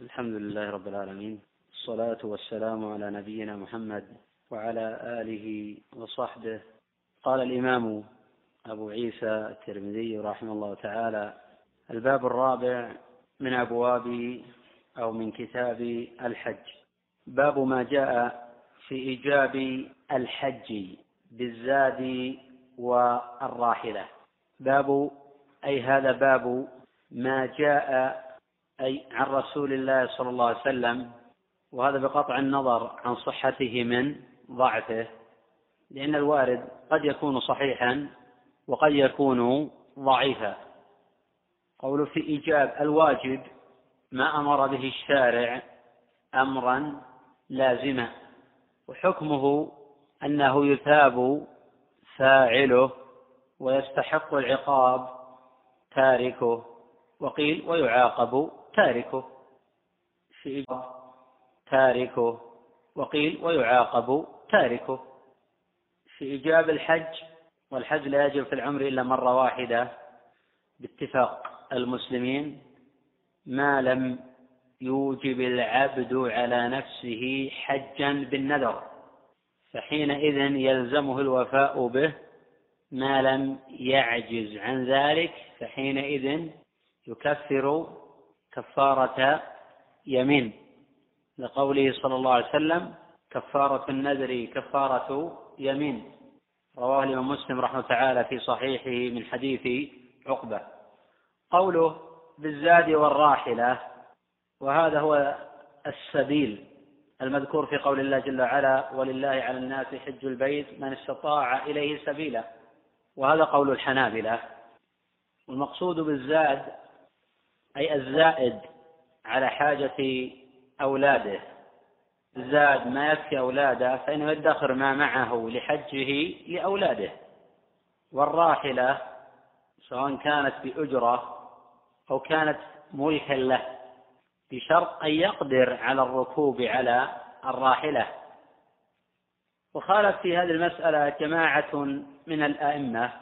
الحمد لله رب العالمين الصلاة والسلام على نبينا محمد وعلى آله وصحبه. قال الإمام أبو عيسى الترمذي رحمه الله تعالى الباب الرابع من أبواب أو من كتاب الحج. باب ما جاء في إيجاب الحج بالزاد والراحلة. باب أي هذا باب ما جاء أي عن رسول الله صلى الله عليه وسلم وهذا بقطع النظر عن صحته من ضعفه لأن الوارد قد يكون صحيحا وقد يكون ضعيفا. قول في إيجاب الواجب ما أمر به الشارع أمرا لازما وحكمه أنه يثاب فاعله ويستحق العقاب تاركه وقيل ويعاقب تاركه. في تاركه. وقيل ويعاقب تاركه. في إيجاب الحج والحج لا يجب في العمر إلا مرة واحدة. باتفاق المسلمين ما لم يوجب العبد على نفسه حجا بالنذر. فحينئذ يلزمه الوفاء به ما لم يعجز عن ذلك فحينئذ يكفر كفارة يمين. لقوله صلى الله عليه وسلم كفارة النذر كفارة يمين. رواه الإمام مسلم رحمه تعالى في صحيحه من حديث عقبة. قوله بالزاد والراحلة وهذا هو السبيل المذكور في قول الله جل وعلا ولله على الناس حج البيت من استطاع إليه سبيلا. وهذا قول الحنابلة. والمقصود بالزاد أي الزائد على حاجة أولاده. زاد ما يكفي أولاده فإنه يدخر ما معه لحجه لأولاده. والراحلة سواء كانت بأجرة أو كانت ملكا له بشرط أن يقدر على الركوب على الراحلة. وخالف في هذه المسألة جماعة من الأئمة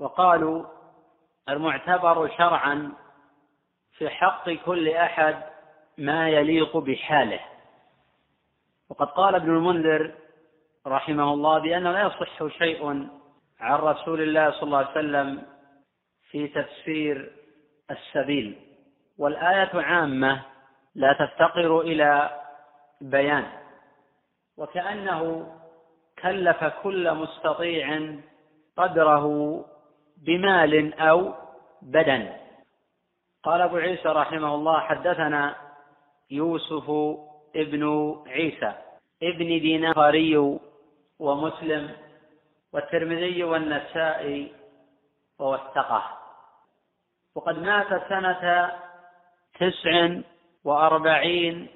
وقالوا المعتبر شرعا في حق كل أحد ما يليق بحاله. وقد قال ابن المنذر رحمه الله بأنه لا يصح شيء عن رسول الله صلى الله عليه وسلم في تفسير السبيل. والآية عامة لا تفتقر إلى بيان. وكأنه كلف كل مستطيع قدره بمال أو بدن. قال أبو عيسى رحمه الله حدثنا يوسف ابن عيسى ابن ديناري ومسلم والترمذي والنسائي ووثقه وقد مات سنة تسع وأربعين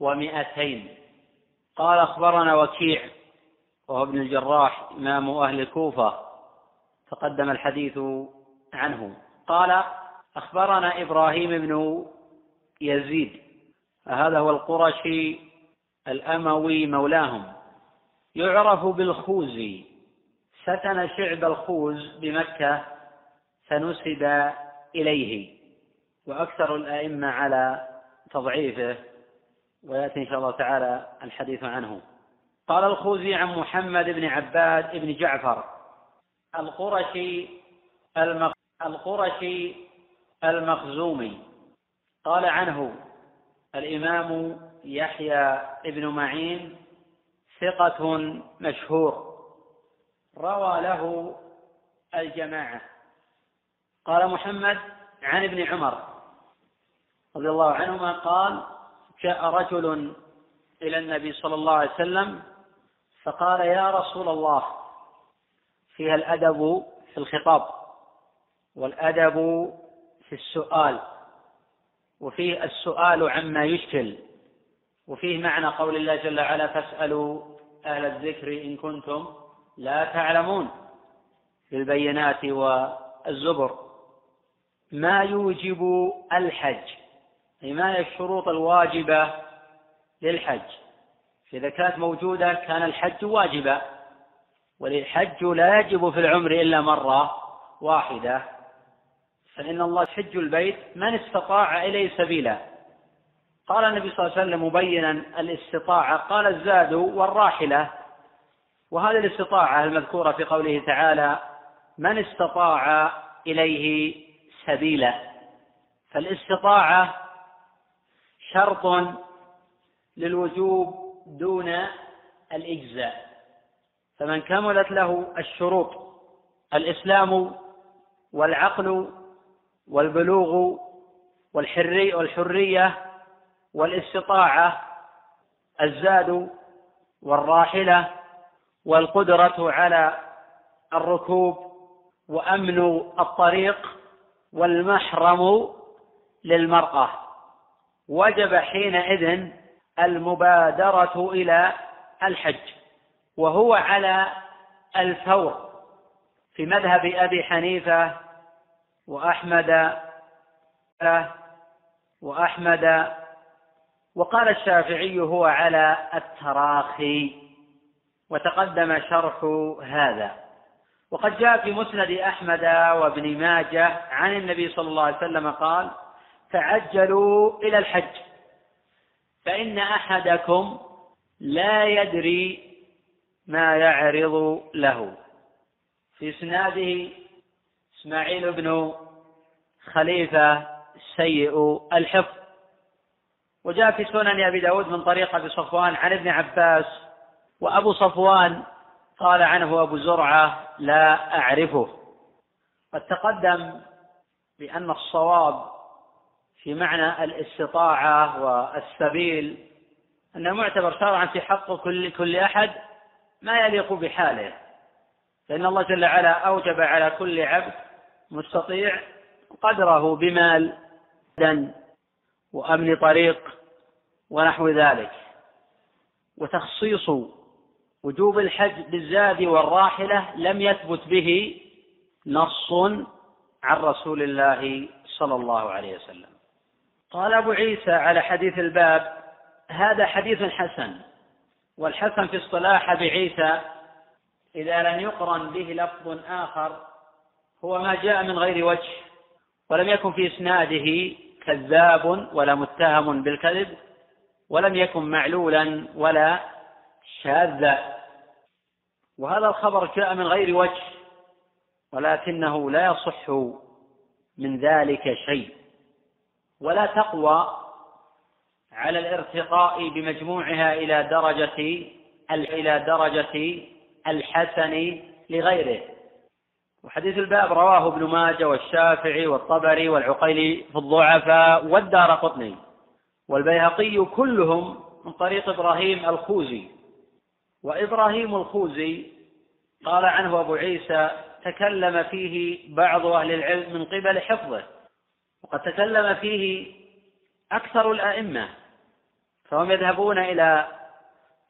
ومائتين قال أخبرنا وكيع وهو ابن الجراح إمام أهل الكوفة تقدم الحديث عنه. قال أخبرنا إبراهيم بن يزيد هذا هو القرشي الأموي مولاهم يعرف بالخوزي سكن شعب الخوز بمكة فنسب إليه وأكثر الأئمة على تضعيفه ويأتي إن شاء الله تعالى الحديث عنه. قال الخوزي عن محمد بن عباد بن جعفر القرشي المخ... القرشي المخزومي. قال عنه الإمام يحيى بن معين ثقة مشهور. روى له الجماعة. قال محمد عن ابن عمر رضي الله عنهما قال جاء رجل إلى النبي صلى الله عليه وسلم فقال يا رسول الله فيها الأدب في الخطاب والأدب في السؤال وفيه السؤال عما يشكل وفيه معنى قول الله جل وعلا فاسألوا أهل الذكر إن كنتم لا تعلمون بالبينات والزبر. ما يوجب الحج أي ما هي الشروط الواجبة للحج؟ فإذا كانت موجودة كان الحج واجبا والحج لا يجب في العمر إلا مرة واحدة. فإن الله حج البيت من استطاع إليه سبيلا. قال النبي صلى الله عليه وسلم مبينا الاستطاعة قال الزاد والراحلة. وهذه الاستطاعة المذكورة في قوله تعالى من استطاع إليه سبيلا. فالاستطاعة شرط للوجوب دون الإجزاء. فمن كملت له الشروط الإسلام والعقل والبلوغ والحري والحرية والاستطاعة الزاد والراحلة والقدرة على الركوب وأمن الطريق والمحرم للمرأة. وجب حينئذ المبادرة إلى الحج وهو على الفور في مذهب أبي حنيفة وأحمد وأحمد. وقال الشافعي هو على التراخي وتقدم شرح هذا. وقد جاء في مسند أحمد وابن ماجه عن النبي صلى الله عليه وسلم قال تعجلوا إلى الحج فإن أحدكم لا يدري ما يعرض له. في إسناده إسماعيل بن خليفة سيء الحفظ. وجاء في سنن أبي داود من طريق أبي صفوان عن ابن عباس وأبو صفوان قال عنه أبو زرعة لا أعرفه. قد تقدم بأن الصواب في معنى الاستطاعة والسبيل أنه معتبر شرعا في حق كل كل أحد ما يليق بحاله لأن الله جل وعلا أوجب على كل عبد مستطيع قدره بمال وأمن طريق ونحو ذلك. وتخصيص وجوب الحج بالزاد والراحلة لم يثبت به نص عن رسول الله صلى الله عليه وسلم. قال أبو عيسى على حديث الباب هذا حديث حسن والحسن في اصطلاح أبي عيسى إذا لم يقرن به لفظ آخر هو ما جاء من غير وجه ولم يكن في إسناده كذاب ولا متهم بالكذب ولم يكن معلولا ولا شاذا. وهذا الخبر جاء من غير وجه ولكنه لا يصح من ذلك شيء. ولا تقوى على الارتقاء بمجموعها إلى درجة إلى درجة الحسن لغيره. وحديث الباب رواه ابن ماجه والشافعي والطبري والعقيلي في الضعفاء والدار قطني. والبيهقي كلهم من طريق إبراهيم الخوزي. وإبراهيم الخوزي قال عنه أبو عيسى تكلم فيه بعض أهل العلم من قبل حفظه. وقد تكلم فيه أكثر الأئمة. فهم يذهبون إلى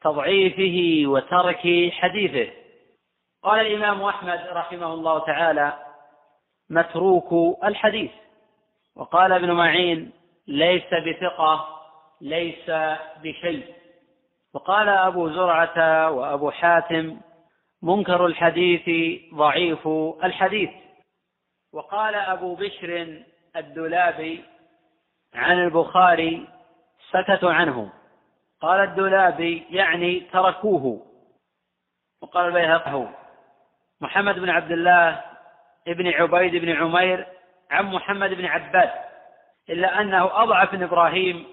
تضعيفه وترك حديثه. قال الإمام أحمد رحمه الله تعالى متروك الحديث. وقال ابن معين ليس بثقة ليس بشيء. وقال أبو زرعة وأبو حاتم منكر الحديث ضعيف الحديث. وقال أبو بشر الدولابي عن البخاري سكتوا عنه قال الدولابي يعني تركوه. وقال البيهقي محمد بن عبد الله ابن عبيد بن عمير عن محمد بن عباد إلا أنه أضعف من إبراهيم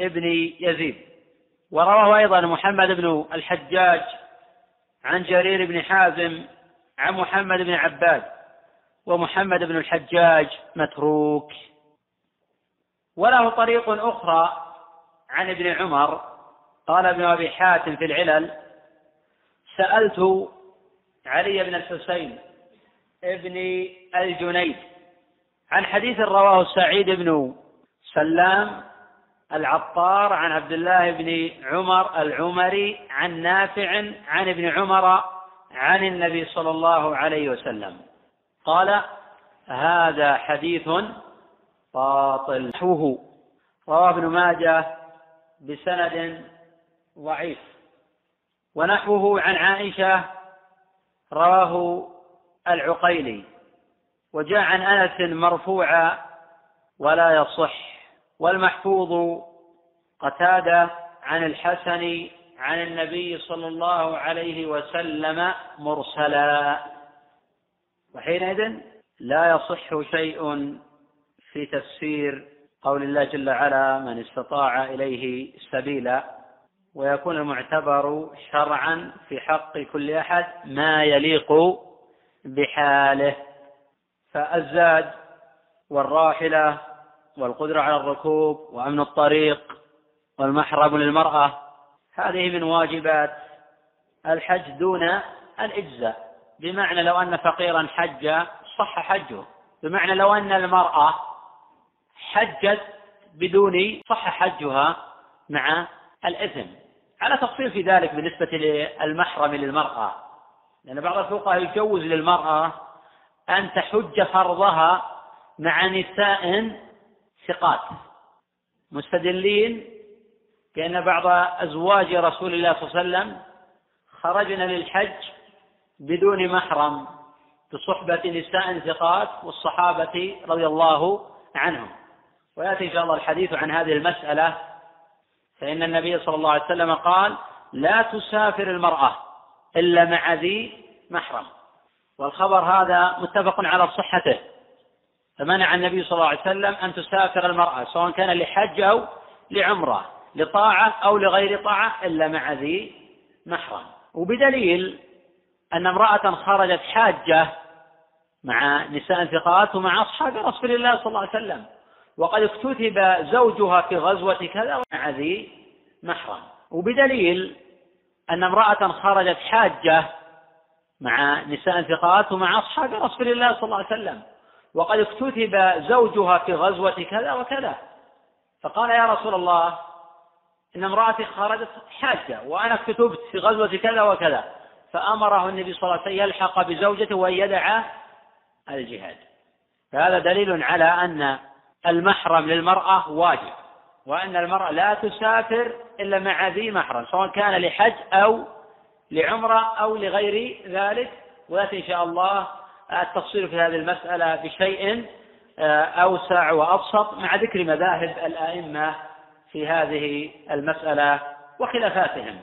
ابن يزيد. ورواه أيضا محمد بن الحجاج عن جرير بن حازم عن محمد بن عباد ومحمد بن الحجاج متروك. وله طريق أخرى عن ابن عمر قال ابن أبي حاتم في العلل سألت علي بن الحسين ابن الجنيد. عن حديث رواه سعيد بن سلام العطار عن عبد الله بن عمر العمري عن نافع عن ابن عمر عن النبي صلى الله عليه وسلم. قال هذا حديث باطل. نحوه رواه ابن ماجه بسند ضعيف. ونحوه عن عائشة رواه العقيلي وجاء عن أنس مرفوعا ولا يصح والمحفوظ قتادة عن الحسن عن النبي صلى الله عليه وسلم مرسلا. وحينئذ لا يصح شيء في تفسير قول الله جل وعلا من استطاع إليه سبيلا. ويكون المعتبر شرعا في حق كل أحد ما يليق بحاله. فالزاد والراحلة والقدرة على الركوب وأمن الطريق والمحرم للمرأة هذه من واجبات الحج دون الإجزاء. بمعنى لو أن فقيرا حج صح حجه. بمعنى لو أن المرأة حجت بدون صح حجها مع الإثم. على تفصيل في ذلك بالنسبة للمحرم للمرأة. لأن بعض الفقهاء يجوز للمرأة أن تحج فرضها مع نساء ثقات مستدلين بأن بعض أزواج رسول الله صلى الله عليه وسلم خرجن للحج بدون محرم بصحبة نساء ثقات والصحابة رضي الله عنهم. ويأتي إن شاء الله الحديث عن هذه المسألة فإن النبي صلى الله عليه وسلم قال لا تسافر المرأة إلا مع ذي محرم. والخبر هذا متفق على صحته. فمنع النبي صلى الله عليه وسلم أن تسافر المرأة سواء كان لحج أو لعمرة لطاعة أو لغير طاعة إلا مع ذي محرم. وبدليل أن امرأة خرجت حاجة مع نساء ثقات ومع أصحاب رسول الله صلى الله عليه وسلم. وقد اكتتب زوجها في غزوة كذا مع ذي محرم. وبدليل أن امرأة خرجت حاجة مع نساء ثقات ومع أصحاب رسول الله صلى الله عليه وسلم. وقد اكتتب زوجها في غزوة كذا وكذا. فقال يا رسول الله إن امرأتي خرجت حاجة وأنا اكتتبت في غزوة كذا وكذا. فأمره النبي صلى الله عليه وسلم يلحق بزوجته وأن يدع الجهاد. فهذا دليل على أن المحرم للمرأة واجب وأن المرأة لا تسافر إلا مع ذي محرم سواء كان لحج أو لعمرة أو لغير ذلك. ويأتي إن شاء الله التفصيل في هذه المسألة بشيء آه، أوسع وأبسط مع ذكر مذاهب الأئمة في هذه المسألة وخلافاتهم.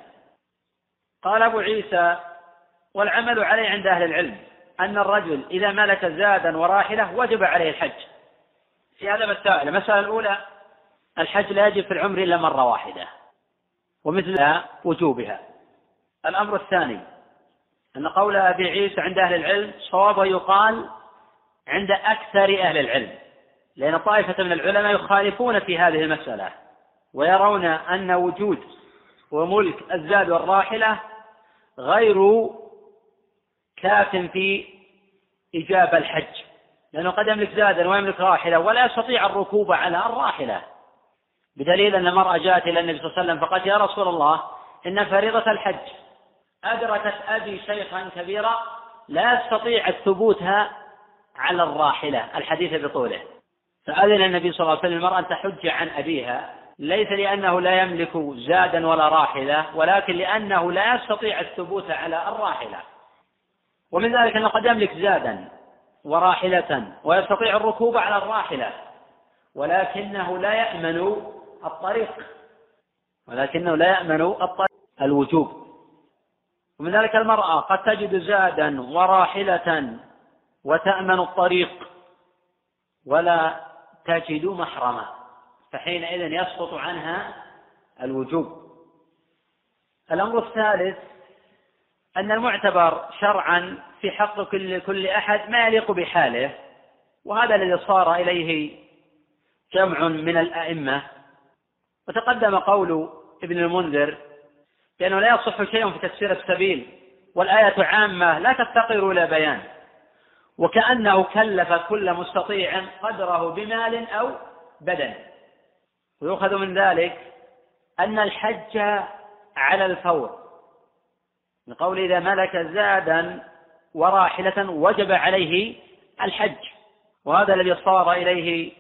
قال أبو عيسى والعمل عليه عند أهل العلم أن الرجل إذا ملك زادا وراحلة وجب عليه الحج. في هذا مسائل المسألة الأولى الحج لا يجب في العمر إلا مرة واحدة ومثل وجوبها. الأمر الثاني أن قول أبي عيسى عند أهل العلم صوابه يقال عند أكثر أهل العلم لأن طائفة من العلماء يخالفون في هذه المسألة ويرون أن وجود وملك الزاد والراحلة غير كاف في إجابة الحج. لأنه قد يملك زادا ويملك راحلة ولا يستطيع الركوب على الراحلة. بدليل أن المرأة جاءت إلى النبي صلى الله عليه وسلم فقالت يا رسول الله إن فريضة الحج. أدركت أبي شيخا كبيرا لا يستطيع الثبوت على الراحلة. الحديث بطوله. فأذن النبي صلى الله عليه وسلم المرأة أن تحج عن أبيها. ليس لأنه لا يملك زادا ولا راحلة ولكن لأنه لا يستطيع الثبوت على الراحلة. ومن ذلك أنه قد يملك زادا. وراحلة ويستطيع الركوب على الراحلة. ولكنه لا يأمن الطريق. ولكنه لا يأمن الطريق. الوجوب. ومن ذلك المرأة قد تجد زادا وراحلة وتأمن الطريق ولا تجد محرما. فحينئذ يسقط عنها الوجوب. الأمر الثالث أن المعتبر شرعا في حق كل كل أحد ما يليق بحاله وهذا الذي صار إليه جمع من الأئمة. وتقدم قول ابن المنذر بأنه لا يصح شيء في تفسير السبيل والآية عامة لا تفتقر إلى بيان. وكأنه كلف كل مستطيع قدره بمال أو بدن. ويؤخذ من ذلك أن الحج على الفور. من قول إذا ملك زادا وراحلة وجب عليه الحج. وهذا الذي صار إليه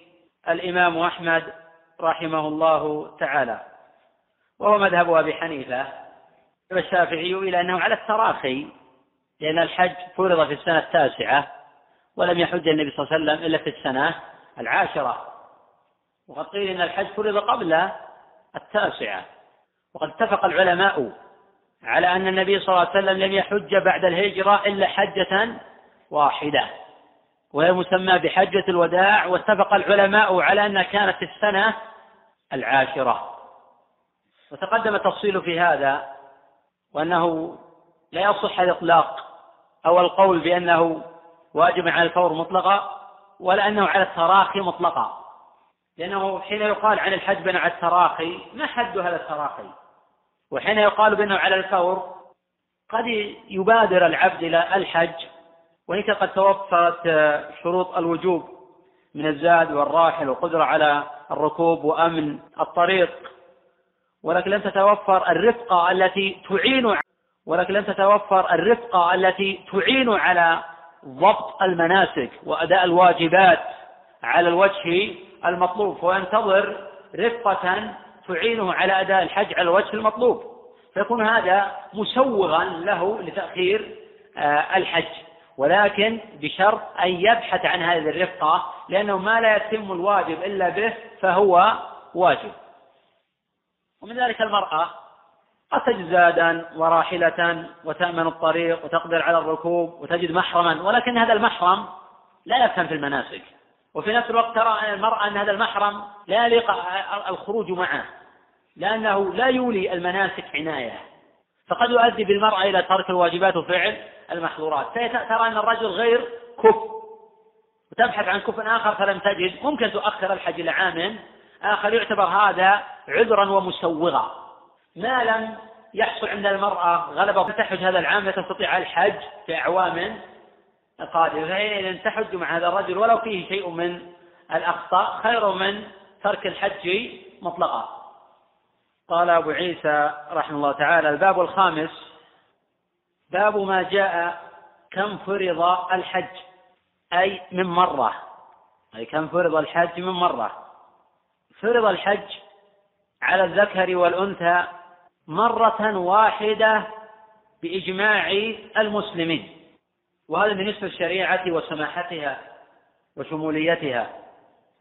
الإمام أحمد رحمه الله تعالى. وهو مذهب أبي حنيفة. والشافعي إلى أنه على التراخي لأن الحج فرض في السنة التاسعة ولم يحج النبي صلى الله عليه وسلم إلا في السنة العاشرة. وقد قيل إن الحج فرض قبل التاسعة. وقد اتفق العلماء على أن النبي صلى الله عليه وسلم لم يحج بعد الهجرة إلا حجة واحدة وهي مسمى بحجة الوداع واتفق العلماء على أنها كانت في السنة العاشرة. وتقدم التفصيل في هذا وأنه لا يصح الإطلاق أو القول بأنه واجب على الفور مطلقا ولا أنه على التراخي مطلقا. لأنه حين يقال عن الحج على التراخي ما حد هذا التراخي؟ وحين يقال بأنه على الفور قد يبادر العبد إلى الحج وإن قد توفرت شروط الوجوب من الزاد والراحل والقدرة على الركوب وأمن الطريق. ولكن لم تتوفر الرفقة التي تعين ولكن لم تتوفر الرفقة التي تعين على ضبط المناسك وأداء الواجبات على الوجه المطلوب. وينتظر رفقة تعينه على أداء الحج على الوجه المطلوب. فيكون هذا مسوغا له لتأخير آه، الحج. ولكن بشرط أن يبحث عن هذه الرفقة لأنه ما لا يتم الواجب إلا به فهو واجب. ومن ذلك المرأة قد تجد زادا وراحلة وتأمن الطريق وتقدر على الركوب وتجد محرما. ولكن هذا المحرم لا يفهم في المناسك. وفي نفس الوقت ترى المرأة أن هذا المحرم لا يليق الخروج معه. لأنه لا يولي المناسك عناية. فقد يؤدي بالمرأة إلى ترك الواجبات وفعل المحظورات. ترى أن الرجل غير كف. وتبحث عن كف آخر فلم تجد. ممكن تؤخر الحج إلى عام آخر. يعتبر هذا عذرا ومسوغا. ما لم يحصل عند المرأة غلبة. تحج هذا العام لا تستطيع الحج في أعوام قادمة. فحين تحج مع هذا الرجل ولو فيه شيء من الأخطاء. خير من ترك الحج مطلقا. قال أبو عيسى رحمه الله تعالى الباب الخامس باب ما جاء كم فرض الحج أي من مرة. أي كم فرض الحج من مرة. فرض الحج على الذكر والأنثى مرة واحدة بإجماع المسلمين. وهذا بالنسبة للشريعة وسماحتها وشموليتها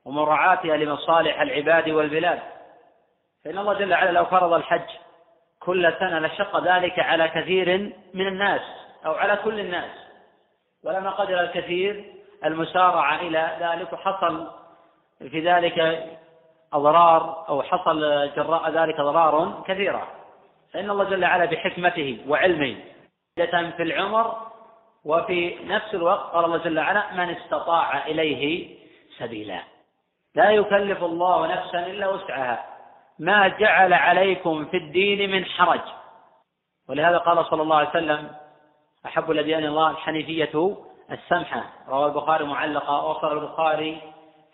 ومراعاتها لمصالح العباد والبلاد. فإن الله جل وعلا لو فرض الحج كل سنة لشق ذلك على كثير من الناس أو على كل الناس. ولما قدر الكثير المسارعة إلى ذلك وحصل في ذلك أضرار أو حصل جراء ذلك أضرار كثيرة. فإن الله جل وعلا بحكمته وعلمه في العمر وفي نفس الوقت قال الله جل وعلا من استطاع إليه سبيلا. لا يكلف الله نفسا إلا وسعها. ما جعل عليكم في الدين من حرج. ولهذا قال صلى الله عليه وسلم أحب الأديان الله الحنيفية السمحة. رواه البخاري معلقة وصل البخاري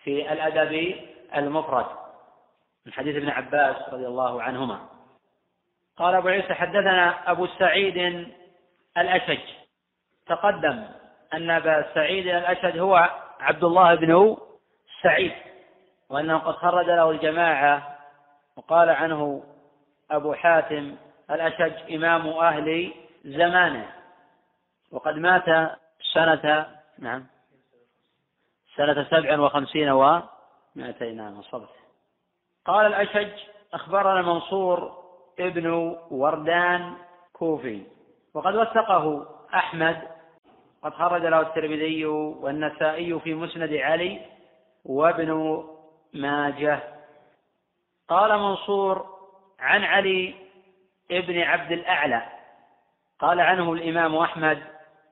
في الأدب المفرد. من حديث ابن عباس رضي الله عنهما. قال أبو عيسى حدثنا أبو سعيد الأشج. تقدم أن أبا سعيد الأشج هو عبد الله بن سعيد وأنه قد خرج له الجماعة وقال عنه أبو حاتم الأشج إمام أهل زمانه. وقد مات سنة نعم سنة سبع وخمسين ومائتين نعم وصبت قال الأشج أخبرنا منصور ابن وردان كوفي. وقد وثقه أحمد. قد خرج له الترمذي والنسائي في مسند علي وابن ماجه. قال منصور عن علي ابن عبد الأعلى قال عنه الإمام أحمد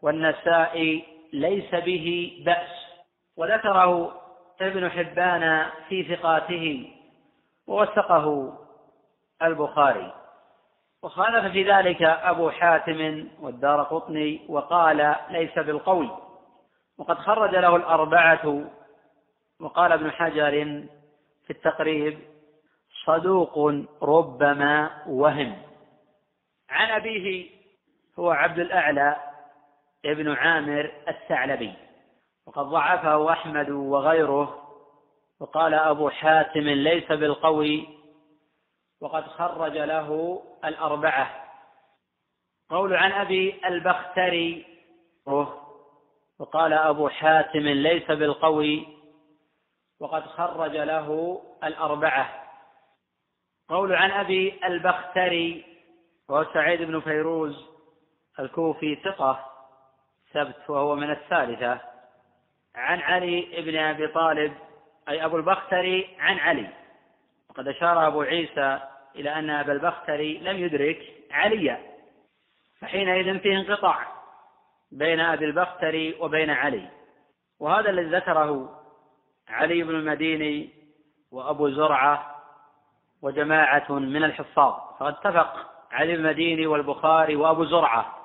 والنسائي ليس به بأس وذكره ابن حبان في ثقاته ووثقه البخاري. وخالف في ذلك أبو حاتم والدار قطني وقال ليس بالقوي وقد خرج له الأربعة وقال ابن حجر في التقريب صدوق ربما وهم. عن أبيه هو عبد الأعلى ابن عامر الثعلبي. وقد ضعفه أحمد وغيره. وقال أبو حاتم ليس بالقوي. وقد خرج له الأربعة. قول عن أبي البختري. وقال أبو حاتم ليس بالقوي. وقد خرج له الأربعة. قول عن أبي البختري وهو سعيد بن فيروز الكوفي ثقة ثبت وهو من الثالثة. عن علي بن أبي طالب أي أبو البختري عن علي. وقد أشار أبو عيسى إلى أن أبا البختري لم يدرك عليا فحينئذ فيه انقطاع بين أبي البختري وبين علي. وهذا الذي ذكره علي بن المديني وأبو زرعة وجماعة من الحفاظ. فقد اتفق علي المديني والبخاري وأبو زرعة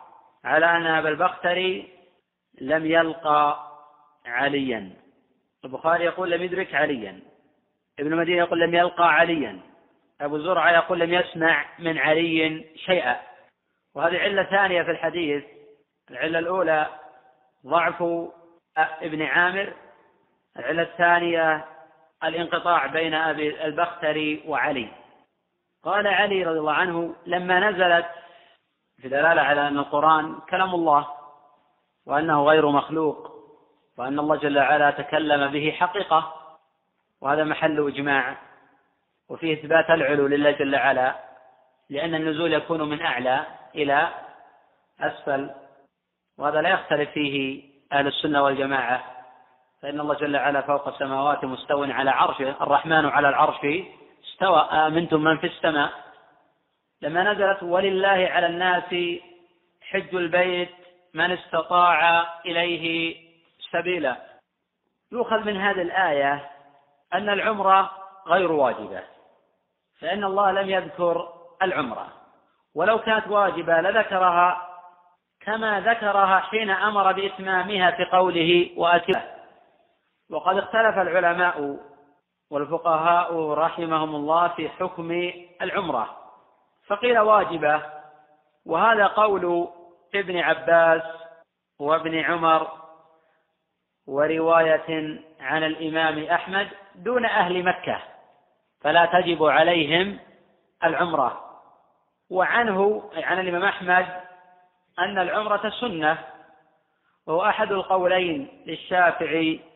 على أن أبا البختري لم يلقى عليا. البخاري يقول لم يدرك عليا. ابن المدينة يقول لم يلقى عليا. أبو زرعة يقول لم يسمع من علي شيئا. وهذه علة ثانية في الحديث. العلة الأولى ضعف ابن عامر. العلة الثانية الانقطاع بين أبي البختري وعلي. قال علي رضي الله عنه لما نزلت في دلالة على أن القرآن كلام الله وأنه غير مخلوق وأن الله جل وعلا تكلم به حقيقة وهذا محل إجماع وفيه إثبات العلو لله جل وعلا لأن النزول يكون من أعلى إلى أسفل وهذا لا يختلف فيه أهل السنة والجماعة. فإن الله جل وعلا فوق السماوات مستو على عرشه الرحمن على العرش استوى. آمنتم من في السماء؟ لما نزلت ولله على الناس حج البيت من استطاع إليه سبيلا. يؤخذ من هذه الآية أن العمرة غير واجبة فإن الله لم يذكر العمرة. ولو كانت واجبة لذكرها كما ذكرها حين أمر بإتمامها في قوله وأتم وقد اختلف العلماء والفقهاء رحمهم الله في حكم العمرة. فقيل واجبة وهذا قول ابن عباس وابن عمر ورواية عن الإمام أحمد دون أهل مكة فلا تجب عليهم العمرة. وعنه أي عن الإمام أحمد أن العمرة سنة وهو أحد القولين للشافعي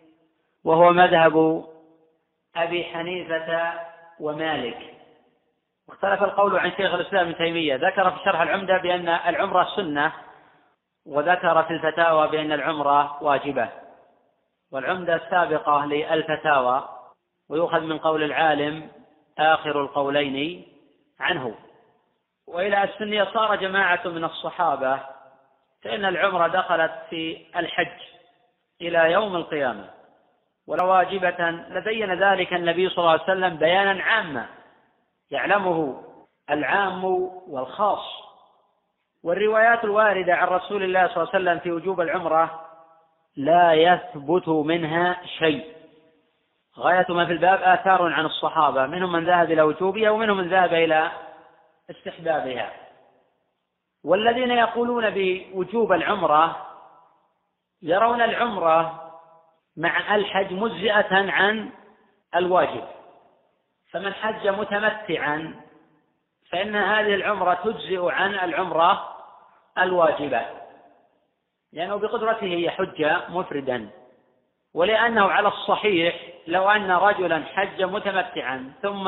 وهو مذهب أبي حنيفة ومالك. واختلف القول عن شيخ الإسلام ابن تيمية. ذكر في شرح العمدة بأن العمرة سنة وذكر في الفتاوى بأن العمرة واجبة. والعمدة السابقة للفتاوى ويؤخذ من قول العالم آخر القولين عنه. وإلى السنية صار جماعة من الصحابة فإن العمرة دخلت في الحج إلى يوم القيامة. ولو واجبة لبين ذلك النبي صلى الله عليه وسلم بيانا عاما يعلمه العام والخاص. والروايات الواردة عن رسول الله صلى الله عليه وسلم في وجوب العمرة لا يثبت منها شيء. غاية ما في الباب آثار عن الصحابة منهم من ذهب إلى وجوبها ومنهم من ذهب إلى استحبابها. والذين يقولون بوجوب العمرة يرون العمرة مع الحج مجزئة عن الواجب. فمن حج متمتعا فإن هذه العمرة تجزئ عن العمرة الواجبة. لأنه بقدرته يحج مفردا. ولأنه على الصحيح لو أن رجلا حج متمتعا ثم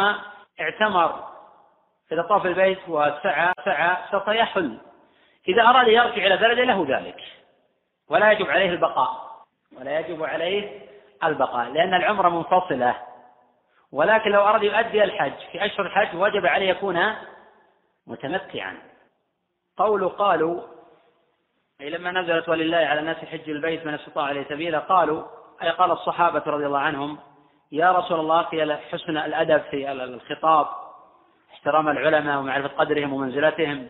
اعتمر إذا طاف البيت وسعى سعى سوف يحل. إذا أراد يرجع إلى بلده له ذلك. ولا يجب عليه البقاء. ولا يجب عليه البقاء لأن العمرة منفصلة. ولكن لو أراد يؤدي الحج في أشهر الحج وجب عليه يكون متمتعا. قول قالوا أي لما نزلت ولله على الناس حج البيت من استطاع إليه سبيلا قالوا أي قال الصحابة رضي الله عنهم يا رسول الله في حسن الأدب في الخطاب احترام العلماء ومعرفة قدرهم ومنزلتهم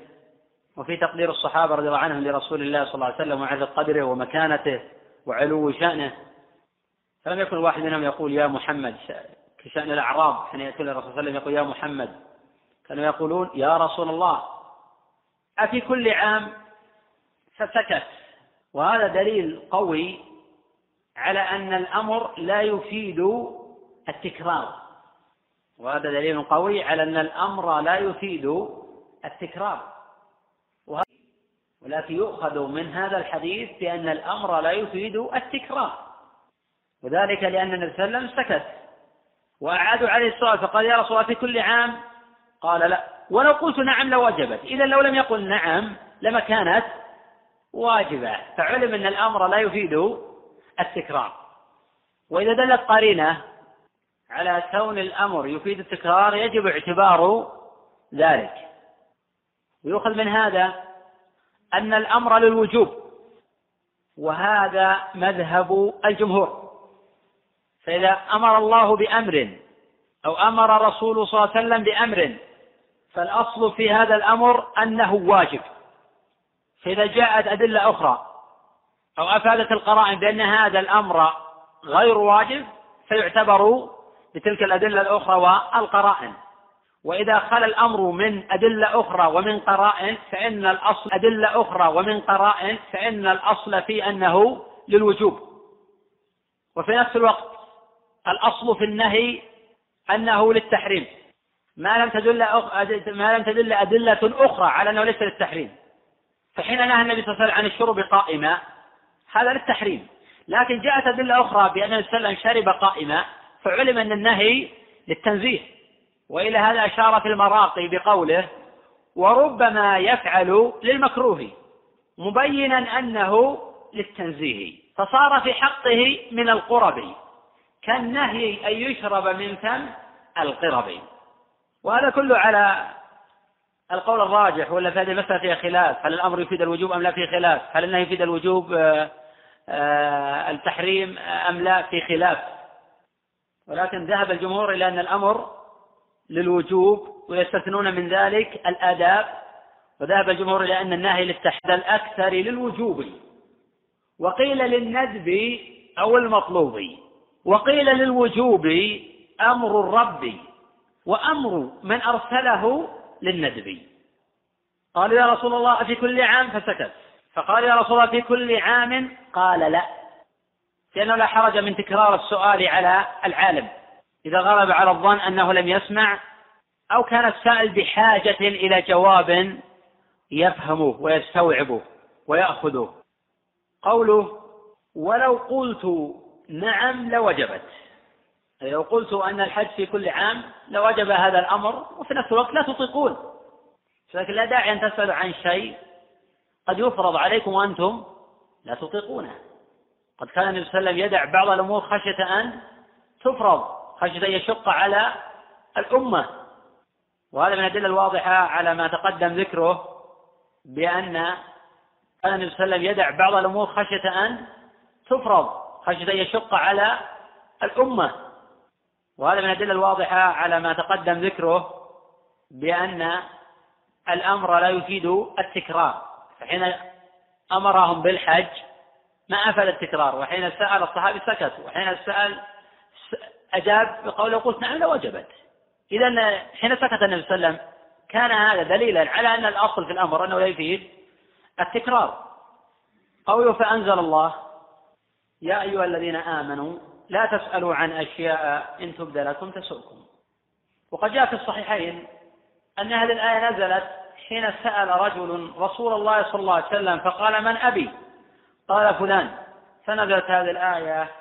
وفي تقدير الصحابة رضي الله عنهم لرسول الله صلى الله عليه وسلم ومعرفة قدره ومكانته. وعلو شأنه. فلم يكن واحد منهم يقول يا محمد في شأن الأعراب حين يأتون الرسول صلى الله عليه وسلم يقول يا محمد. كانوا يقولون يا رسول الله. أفي كل عام فسكت. وهذا دليل قوي على أن الأمر لا يفيد التكرار. وهذا دليل قوي على أن الأمر لا يفيد التكرار. ولكن يؤخذ من هذا الحديث بأن الأمر لا يفيد التكرار. وذلك لأن النبي صلى الله عليه وسلم سكت. وأعادوا عليه السؤال فقال يا رسول الله في كل عام؟ قال لا. ولو قلت نعم لوجبت. إذا لو لم يقل نعم لما كانت واجبة. فعلم أن الأمر لا يفيد التكرار. وإذا دلت قرينة على كون الأمر يفيد التكرار يجب اعتبار ذلك. ويؤخذ من هذا أن الأمر للوجوب وهذا مذهب الجمهور. فإذا أمر الله بأمر أو أمر رسول صلى الله عليه وسلم بأمر فالأصل في هذا الأمر أنه واجب. فإذا جاءت أدلة أخرى أو أفادت القرائن بأن هذا الأمر غير واجب فيعتبر بتلك الأدلة الأخرى والقرائن. وإذا خلا الأمر من أدلة أخرى ومن قرائن فإن الأصل أدلة أخرى ومن قرائن فإن الأصل في أنه للوجوب. وفي نفس الوقت الأصل في النهي أنه للتحريم. ما لم تدل ما لم تدل أدلة أخرى على أنه ليس للتحريم. فحين نهى النبي صلى الله عليه وسلم عن الشرب قائما هذا للتحريم. لكن جاءت أدلة أخرى بأن النبي صلى الله عليه وسلم شرب قائما فعلم أن النهي للتنزيه. وإلى هذا أشار في المراقي بقوله وربما يفعل للمكروه مبينا أنه للتنزيه فصار في حقه من القرب كالنهي أن يشرب من فم القرب. وهذا كله على القول الراجح ولا في هذه المسألة فيها خلاف؟ هل الأمر يفيد الوجوب أم لا في خلاف؟ هل النهي يفيد الوجوب آه، آه، التحريم أم لا؟ في خلاف. ولكن ذهب الجمهور إلى أن الأمر للوجوب ويستثنون من ذلك الآداب وذهب الجمهور إلى أن النهي للتحديد الأكثر للوجوب. وقيل للندب أو المطلوب وقيل للوجوب أمر الرب وأمر من أرسله للندب. قالوا يا رسول الله في كل عام؟ فسكت. فقال يا رسول الله في كل عام؟ قال لا. لأنه لا حرج من تكرار السؤال على العالم. إذا غلب على الظن أنه لم يسمع أو كان السائل بحاجة إلى جواب يفهمه ويستوعبه ويأخذه. قوله ولو قلت نعم لوجبت. لو قلت أن الحج في كل عام لوجب هذا الأمر وفي نفس الوقت لا تطيقون. لكن لا داعي أن تسألوا عن شيء قد يفرض عليكم وأنتم لا تطيقونه. قد كان النبي صلى الله عليه وسلم يدع بعض الأمور خشية أن تفرض. خشية أن يشق على الأمة. وهذا من الأدلة الواضحة على ما تقدم ذكره بأن كان النبي صلى الله عليه وسلم يدع بعض الأمور خشية أن تفرض خشية أن يشق على الأمة. وهذا من الأدلة الواضحة على ما تقدم ذكره بأن الأمر لا يفيد التكرار. فحين أمرهم بالحج ما أفاد التكرار وحين سأل الصحابي سكتوا وحين سأل أجاب بقوله قلت نعم لوجبت إذا حين سكت النبي صلى الله عليه وسلم كان هذا دليلا على أن الأصل في الأمر أنه لا يفيد التكرار. قوله فأنزل الله يا أيها الذين آمنوا لا تسألوا عن أشياء إن تبد لكم تسؤكم. وقد جاء في الصحيحين أن هذه الآية نزلت حين سأل رجل رسول الله صلى الله عليه وسلم فقال من أبي؟ قال فلان. فنزلت هذه الآية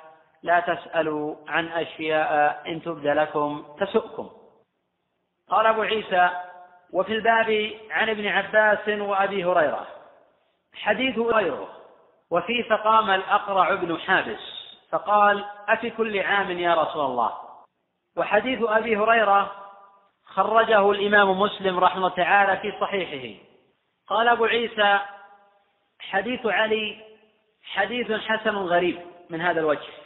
لا تسألوا عن أشياء إن تبد لكم تسؤكم. قال أبو عيسى وفي الباب عن ابن عباس وأبي هريرة. حديث غيره. وفي فقام الأقرع بن حابس. فقال أفي كل عام يا رسول الله. وحديث أبي هريرة خرجه الإمام مسلم رحمه تعالى في صحيحه. قال أبو عيسى حديث علي حديث حسن غريب من هذا الوجه.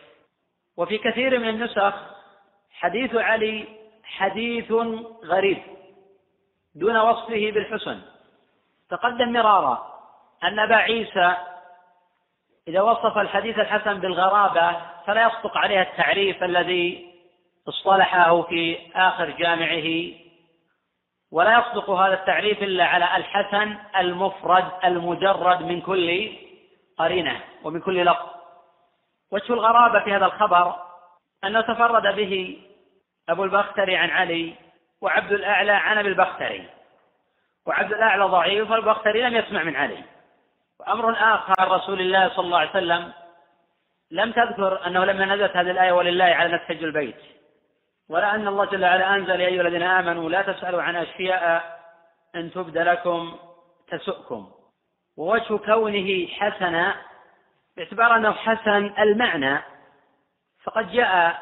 وفي كثير من النسخ حديث علي حديث غريب دون وصفه بالحسن. تقدم مرارا أن أبا عيسى إذا وصف الحديث الحسن بالغرابة فلا يصدق عليه التعريف الذي اصطلحه في آخر جامعه ولا يصدق هذا التعريف إلا على الحسن المفرد المجرد من كل قرينة ومن كل لفظ. وجه الغرابة في هذا الخبر أنه تفرد به أبو البختري عن علي وعبد الأعلى عن أبي البختري. وعبد الأعلى ضعيف والبختري لم يسمع من علي. وأمر آخر رسول الله صلى الله عليه وسلم لم تذكر أنه لما نزلت هذه الآية ولله على نفس حج البيت. ولا أن الله جل وعلا أنزل يا أيها الذين آمنوا لا تسألوا عن أشياء إن تبد لكم تسؤكم. ووجه كونه حسنا باعتبار أنه حسن المعنى فقد جاء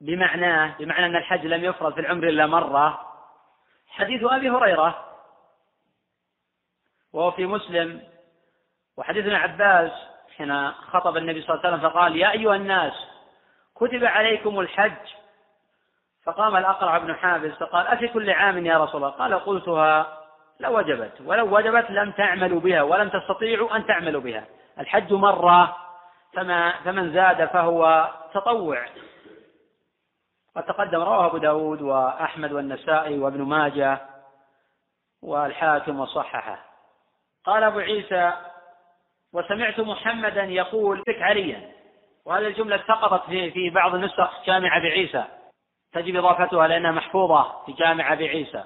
بمعناه بمعنى أن الحج لم يفرض في العمر إلا مرة. حديث أبي هريرة وهو في مسلم وحديث ابن عباس حين خطب النبي صلى الله عليه وسلم فقال يا أيها الناس كتب عليكم الحج. فقام الأقرع بن حابس فقال أفي كل عام يا رسول الله؟ قال قلتها لوجبت ولو وجبت لم تعملوا بها ولم تستطيعوا أن تعملوا بها. الحج مرة فما فمن زاد فهو تطوع. وتقدم رواه أبو داود وأحمد والنسائي وابن ماجه والحاكم وصححه. قال أبو عيسى وسمعت محمدا يقول بك عليا. وهذه الجملة سقطت في في بعض النسخ جامع أبي عيسى. تجب إضافتها لأنها محفوظة في جامع أبي عيسى.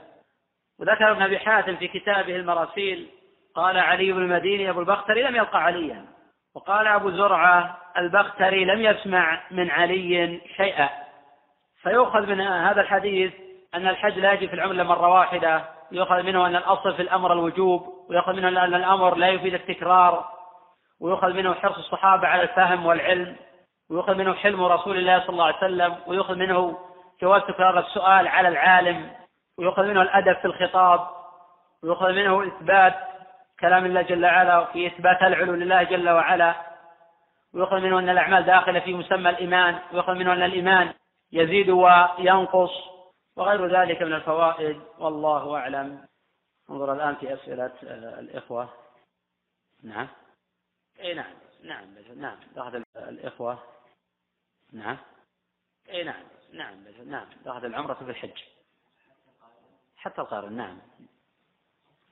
وذكر ابن أبي حاتم في كتابه المراسيل قال علي بن المديني أبو البختري لم يلقى عليا. وقال أبو زرعة البختري لم يسمع من علي شيئا. فيؤخذ من هذا الحديث أن الحج لا يجي في العمر مرة واحدة. يؤخذ منه أن الأصل في الأمر الوجوب ويؤخذ منه أن الأمر لا يفيد التكرار ويؤخذ منه حرص الصحابة على الفهم والعلم ويؤخذ منه حلم رسول الله صلى الله عليه وسلم ويؤخذ منه جواز تكرار السؤال على العالم ويؤخذ منه الأدب في الخطاب ويؤخذ منه إثبات كلام الله جل وعلا في إثبات العلو لله جل وعلا. ويؤخذ منه أن الأعمال داخلة في مسمى الإيمان ويؤخذ منه أن الإيمان يزيد وينقص وغير ذلك من الفوائد. والله أعلم. انظر الآن في أسئلة الإخوة. نعم. أي نعم. نعم. نعم. أخذ الإخوة. نعم. أي نعم. نعم. نعم. أخذ العمرة في الحج. حتى القارن. نعم.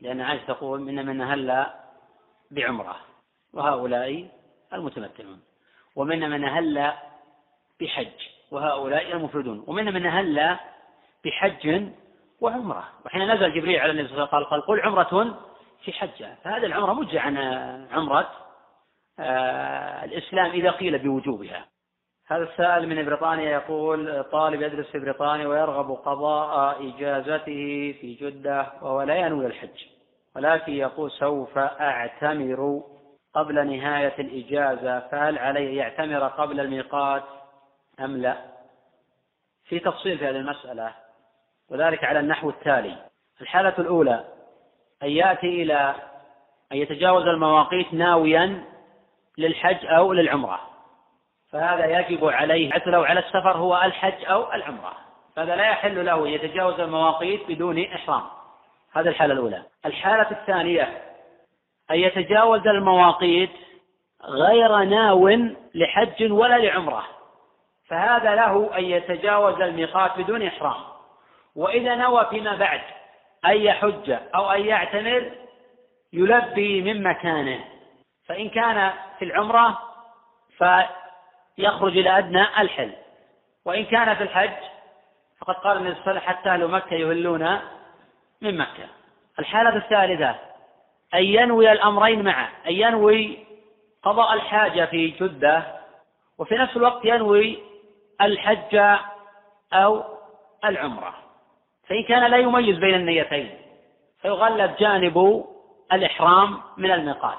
لأن عائشة تقول من من أهل بعمرة وهؤلاء المتمتعون. ومن من أهل بحج وهؤلاء المفردون. ومن من أهل بحج وعمرة. وحين نزل جبريل على النبي صلى الله عليه وسلم قال قل عمرة في حجة. فهذه العمرة مجة عن عمرة آه، الإسلام إذا قيل بوجوبها. هذا السائل من بريطانيا يقول طالب يدرس في بريطانيا ويرغب قضاء إجازته في جدة وهو لا ينوي الحج ولكن يقول سوف أعتمر قبل نهاية الإجازة فهل عليه يعتمر قبل الميقات أم لا؟ في تفصيل في هذه المسألة وذلك على النحو التالي. الحالة الأولى أن يأتي إلى أن يتجاوز المواقيت ناويا للحج أو للعمرة. فهذا يجب عليه حتى لو على السفر هو الحج أو العمرة. فهذا لا يحل له يتجاوز المواقيت بدون إحرام. هذه الحالة الأولى. الحالة الثانية أن يتجاوز المواقيت غير ناو لحج ولا لعمرة. فهذا له أن يتجاوز الميقات بدون إحرام. وإذا نوى فيما بعد أن يحج أو أن يعتمر يلبي من مكانه. فإن كان في العمرة فيخرج إلى أدنى الحل. وإن كان في الحج فقد قال النبي صلى الله عليه وسلم حتى أهل مكة يهلون من مكة. الحالة الثالثة أن ينوي الأمرين معا أن ينوي قضاء الحاجة في جدة وفي نفس الوقت ينوي الحج أو العمرة. فإن كان لا يميز بين النيتين فيغلب جانب الإحرام من الميقات.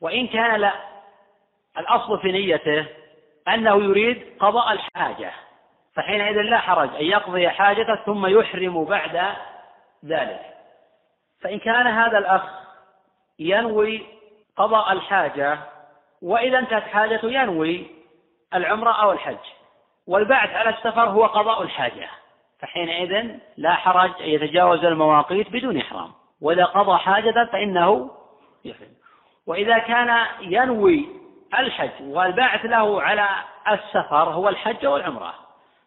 وإن كان لا الأصل في نيته أنه يريد قضاء الحاجة فحينئذ لا حرج أن يقضي حاجته ثم يحرم بعد ذلك. فإن كان هذا الأخ ينوي قضاء الحاجة وإذا انتهت حاجته ينوي العمرة أو الحج والبعث على السفر هو قضاء الحاجة. فحينئذ لا حرج أن يتجاوز المواقيت بدون إحرام. وإذا قضى حاجة فإنه يحرم. وإذا كان ينوي الحج والباعث له على السفر هو الحج والعمرة.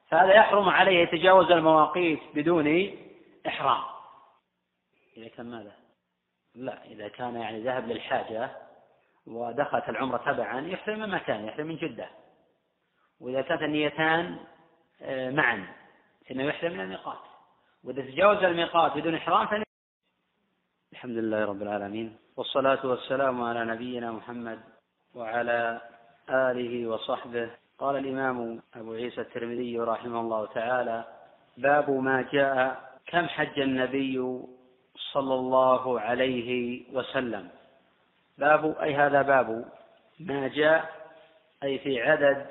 فهذا يحرم عليه يتجاوز المواقيت بدون إحرام. إذا كان ماذا؟ لا إذا كان يعني ذهب للحاجة ودخلت العمرة تبعا يحرم من مكان يحرم من جدة. وإذا كانت النيتان آه، معا فإنه يحرم من الميقات. وإذا تجاوز الميقات بدون إحرام فإنه الحمد لله رب العالمين. والصلاة والسلام على نبينا محمد وعلى آله وصحبه. قال الإمام أبو عيسى الترمذي رحمه الله تعالى باب ما جاء كم حج النبي صلى الله عليه وسلم؟ باب أي هذا باب ما جاء أي في عدد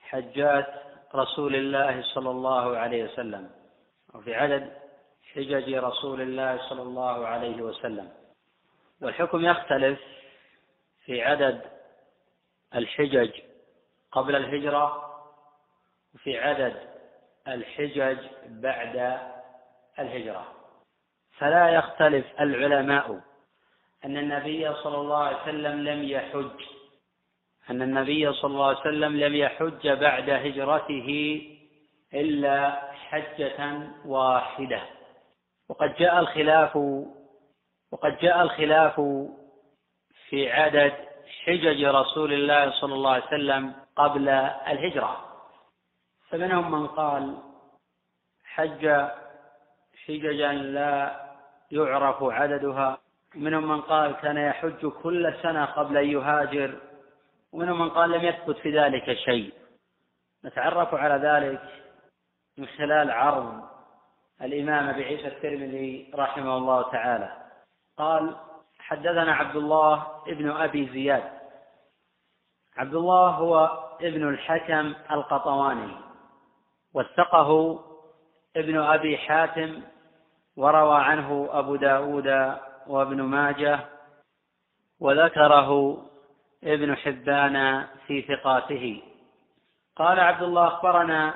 حجات رسول الله صلى الله عليه وسلم أو في عدد حجج رسول الله صلى الله عليه وسلم. والحكم يختلف في عدد الحجج قبل الهجرة وفي عدد الحجج بعد الهجرة. فلا يختلف العلماء أن النبي صلى الله عليه وسلم لم يحج أن النبي صلى الله عليه وسلم لم يحج بعد هجرته إلا حجة واحدة. وقد جاء الخلاف وقد جاء الخلاف في عدد حجج رسول الله صلى الله عليه وسلم قبل الهجرة. فمنهم من قال حج حججا لا يعرف عددها. ومنهم من قال كان يحج كل سنة قبل أن يهاجر. ومنهم من قال لم يثبت في ذلك شيء. نتعرف على ذلك من خلال عرض الإمام أبي عيسى الترمذي رحمه الله تعالى. قال حدثنا عبد الله ابن أبي زياد. عبد الله هو ابن الحكم القطواني وثقه ابن أبي حاتم وروى عنه أبو داود وابن ماجه وذكره ابن حبان في ثقاته. قال عبد الله أخبرنا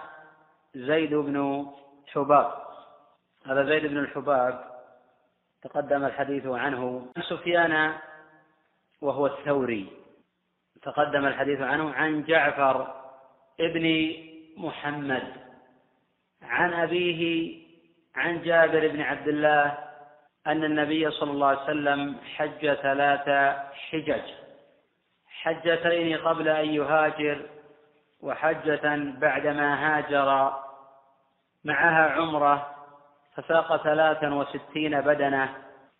زيد بن حباب. هذا زيد بن الحباب تقدم الحديث عنه عن سفيان وهو الثوري. تقدم الحديث عنه عن جعفر ابن محمد. عن أبيه عن جابر بن عبد الله أن النبي صلى الله عليه وسلم حج ثلاث حجج. حجتين قبل أن يهاجر وحجة بعدما هاجر. معها عمرة فساق ثلاثا وستين بدنة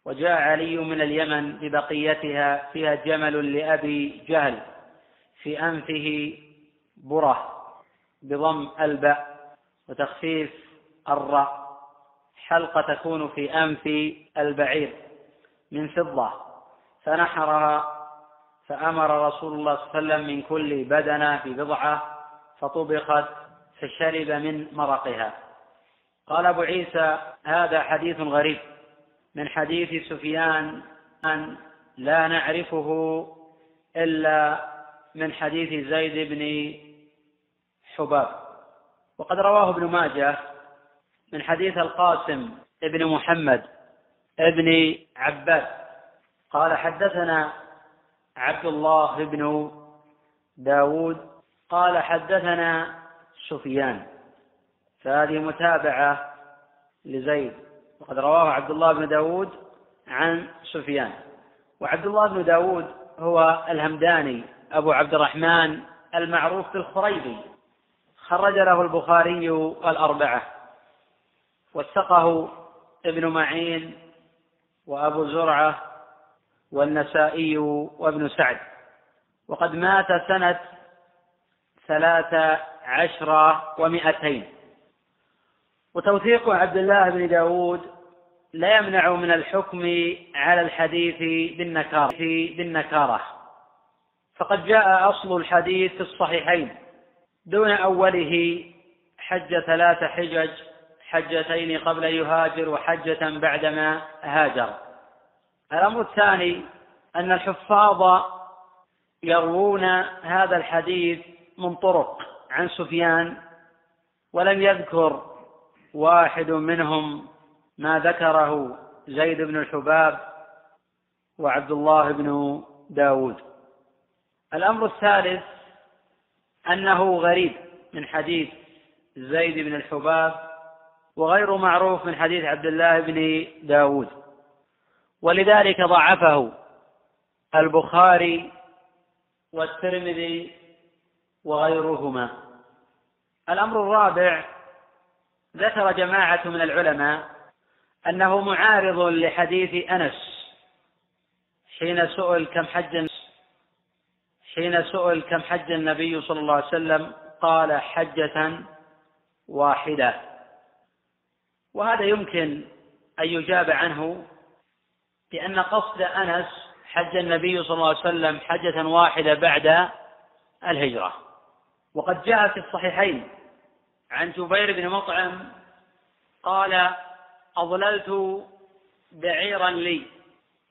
وجاء علي من اليمن ببقيتها فيها جمل لأبي جهل في أنفه برة بضم الباء وتخفيف الراء حلقة تكون في أنف البعير من فضة فنحرها فأمر رسول الله صلى الله عليه وسلم من كل بدنة ببضعة فطبخت فشرب من مرقها. قال أبو عيسى هذا حديث غريب من حديث سفيان أن لا نعرفه إلا من حديث زيد بن حباب. وقد رواه ابن ماجه من حديث القاسم ابن محمد ابن عباس. قال حدثنا عبد الله بن داود. قال حدثنا سفيان. فهذه متابعة لزيد. وقد رواه عبد الله بن داود عن سفيان. وعبد الله بن داود هو الهمداني أبو عبد الرحمن المعروف بالخريبي خرج له البخاري الأربعة. وثقه ابن معين وأبو زرعة والنسائي وابن سعد. وقد مات سنة ثلاث عشر ومائتين وتوثيق عبد الله بن داود لا يمنع من الحكم على الحديث بالنكارة بالنكارة. فقد جاء أصل الحديث في الصحيحين. دون أوله حج ثلاث حجج حجتين قبل يهاجر وحجة بعدما هاجر. الأمر الثاني أن الحفاظ يروون هذا الحديث من طرق عن سفيان ولم يذكر واحد منهم ما ذكره زيد بن الحباب وعبد الله بن داود. الأمر الثالث أنه غريب من حديث زيد بن الحباب وغير معروف من حديث عبد الله بن داود. ولذلك ضعفه البخاري والترمذي وغيرهما. الأمر الرابع ذكر جماعة من العلماء أنه معارض لحديث أنس حين سئل كم حج حين سئل كم حج النبي صلى الله عليه وسلم قال حجة واحدة. وهذا يمكن أن يجاب عنه بأن قصد أنس حج النبي صلى الله عليه وسلم حجة واحدة بعد الهجرة. وقد جاء في الصحيحين عن جبير بن مطعم قال أضللت بعيرا لي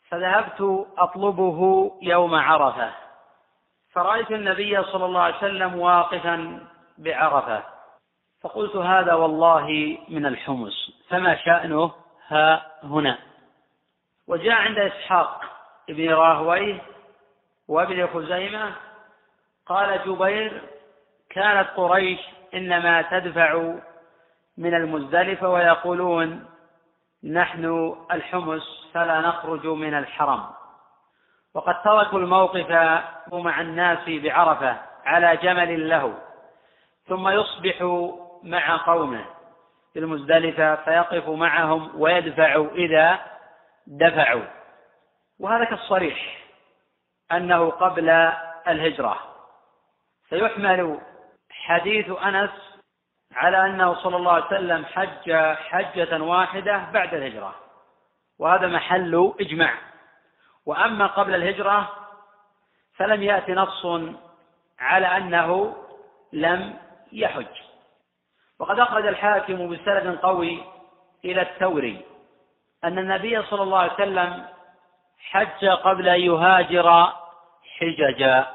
فذهبت أطلبه يوم عرفة فرأيت النبي صلى الله عليه وسلم واقفا بعرفة فقلت هذا والله من الحمص فما شأنه؟ ها هنا. وجاء عند إسحاق بن راهويه وابن خزيمة قال جبير كانت قريش إنما تدفع من المزدلفة ويقولون نحن الحمص فلا نخرج من الحرم. وقد تركوا الموقف مع الناس بعرفة على جمل له ثم يصبح مع قومه. في المزدلفة فيقف معهم ويدفع إذا دفعوا. وهذا كالصريح أنه قبل الهجرة. فيحمل حديث أنس على أنه صلى الله عليه وسلم حج حجة واحدة بعد الهجرة. وهذا محل إجماع. وأما قبل الهجرة فلم يأتي نص على أنه لم يحج. وقد أخرج الحاكم بسند قوي إلى الثوري أن النبي صلى الله عليه وسلم حج قبل أن يهاجر حججا.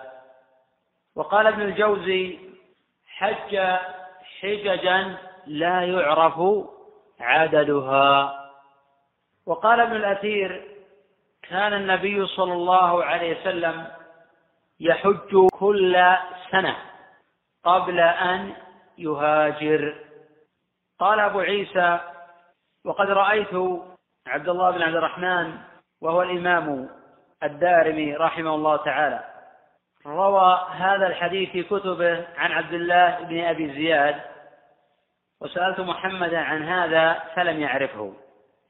وقال ابن الجوزي حج حججا لا يعرف عددها. وقال ابن الأثير كان النبي صلى الله عليه وسلم يحج كل سنة قبل أن يهاجر. قال أبو عيسى وقد رأيت عبد الله بن عبد الرحمن وهو الإمام الدارمي رحمه الله تعالى روى هذا الحديث في كتبه عن عبد الله بن أبي زياد وسألت محمدا عن هذا فلم يعرفه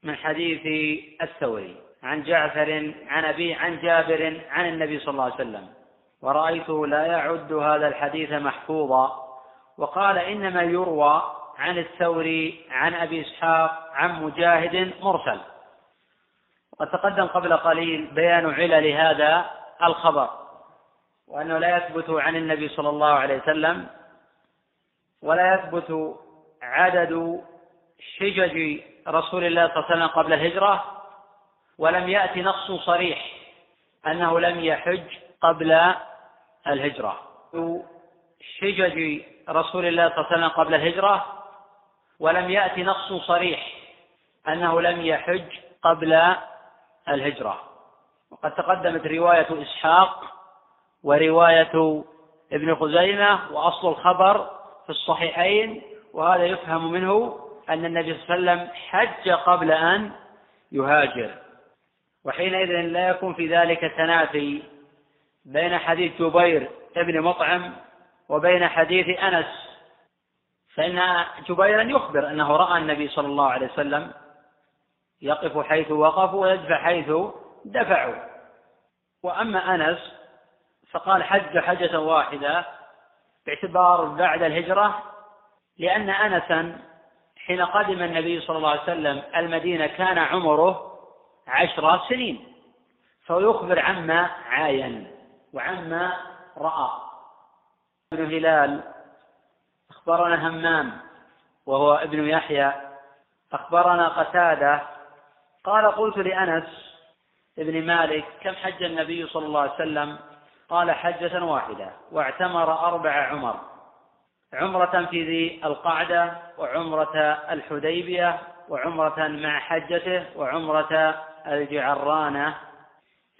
من حديث الثوري عن جعفر عن أبي عن جابر عن النبي صلى الله عليه وسلم ورأيته لا يعد هذا الحديث محفوظا وقال إنما يروى عن الثوري عن أبي إسحاق عن مجاهد مرسل. وقد تقدم قبل قليل بيان علل هذا الخبر. وأنه لا يثبت عن النبي صلى الله عليه وسلم ولا يثبت عدد حجج رسول الله صلى الله عليه وسلم قبل الهجرة ولم يأتي نص صريح أنه لم يحج قبل الهجرة. حجج رسول الله صلى الله عليه وسلم قبل الهجرة ولم يأتي نص صريح أنه لم يحج قبل الهجرة. وقد تقدمت رواية إسحاق ورواية ابن خزيمة وأصل الخبر في الصحيحين وهذا يفهم منه أن النبي صلى الله عليه وسلم حج قبل أن يهاجر. وحينئذ لا يكون في ذلك تنافي بين حديث جبير ابن مطعم وبين حديث أنس. فإن جبيرا يخبر أنه رأى النبي صلى الله عليه وسلم يقف حيث وقفوا ويدفع حيث دفعوا. وأما أنس فقال حج حجة واحدة باعتبار بعد الهجرة لأن أنسا حين قدم النبي صلى الله عليه وسلم المدينة كان عمره عشر سنين فهو يخبر عما عاين وعما رأى. ابن هلال أخبرنا همام وهو ابن يحيى أخبرنا قتادة قال قلت لأنس ابن مالك كم حج النبي صلى الله عليه وسلم؟ قال حجة واحدة واعتمر أربع عمر. عمرة في ذي القعدة وعمرة الحديبية وعمرة مع حجته وعمرة الجعرانة.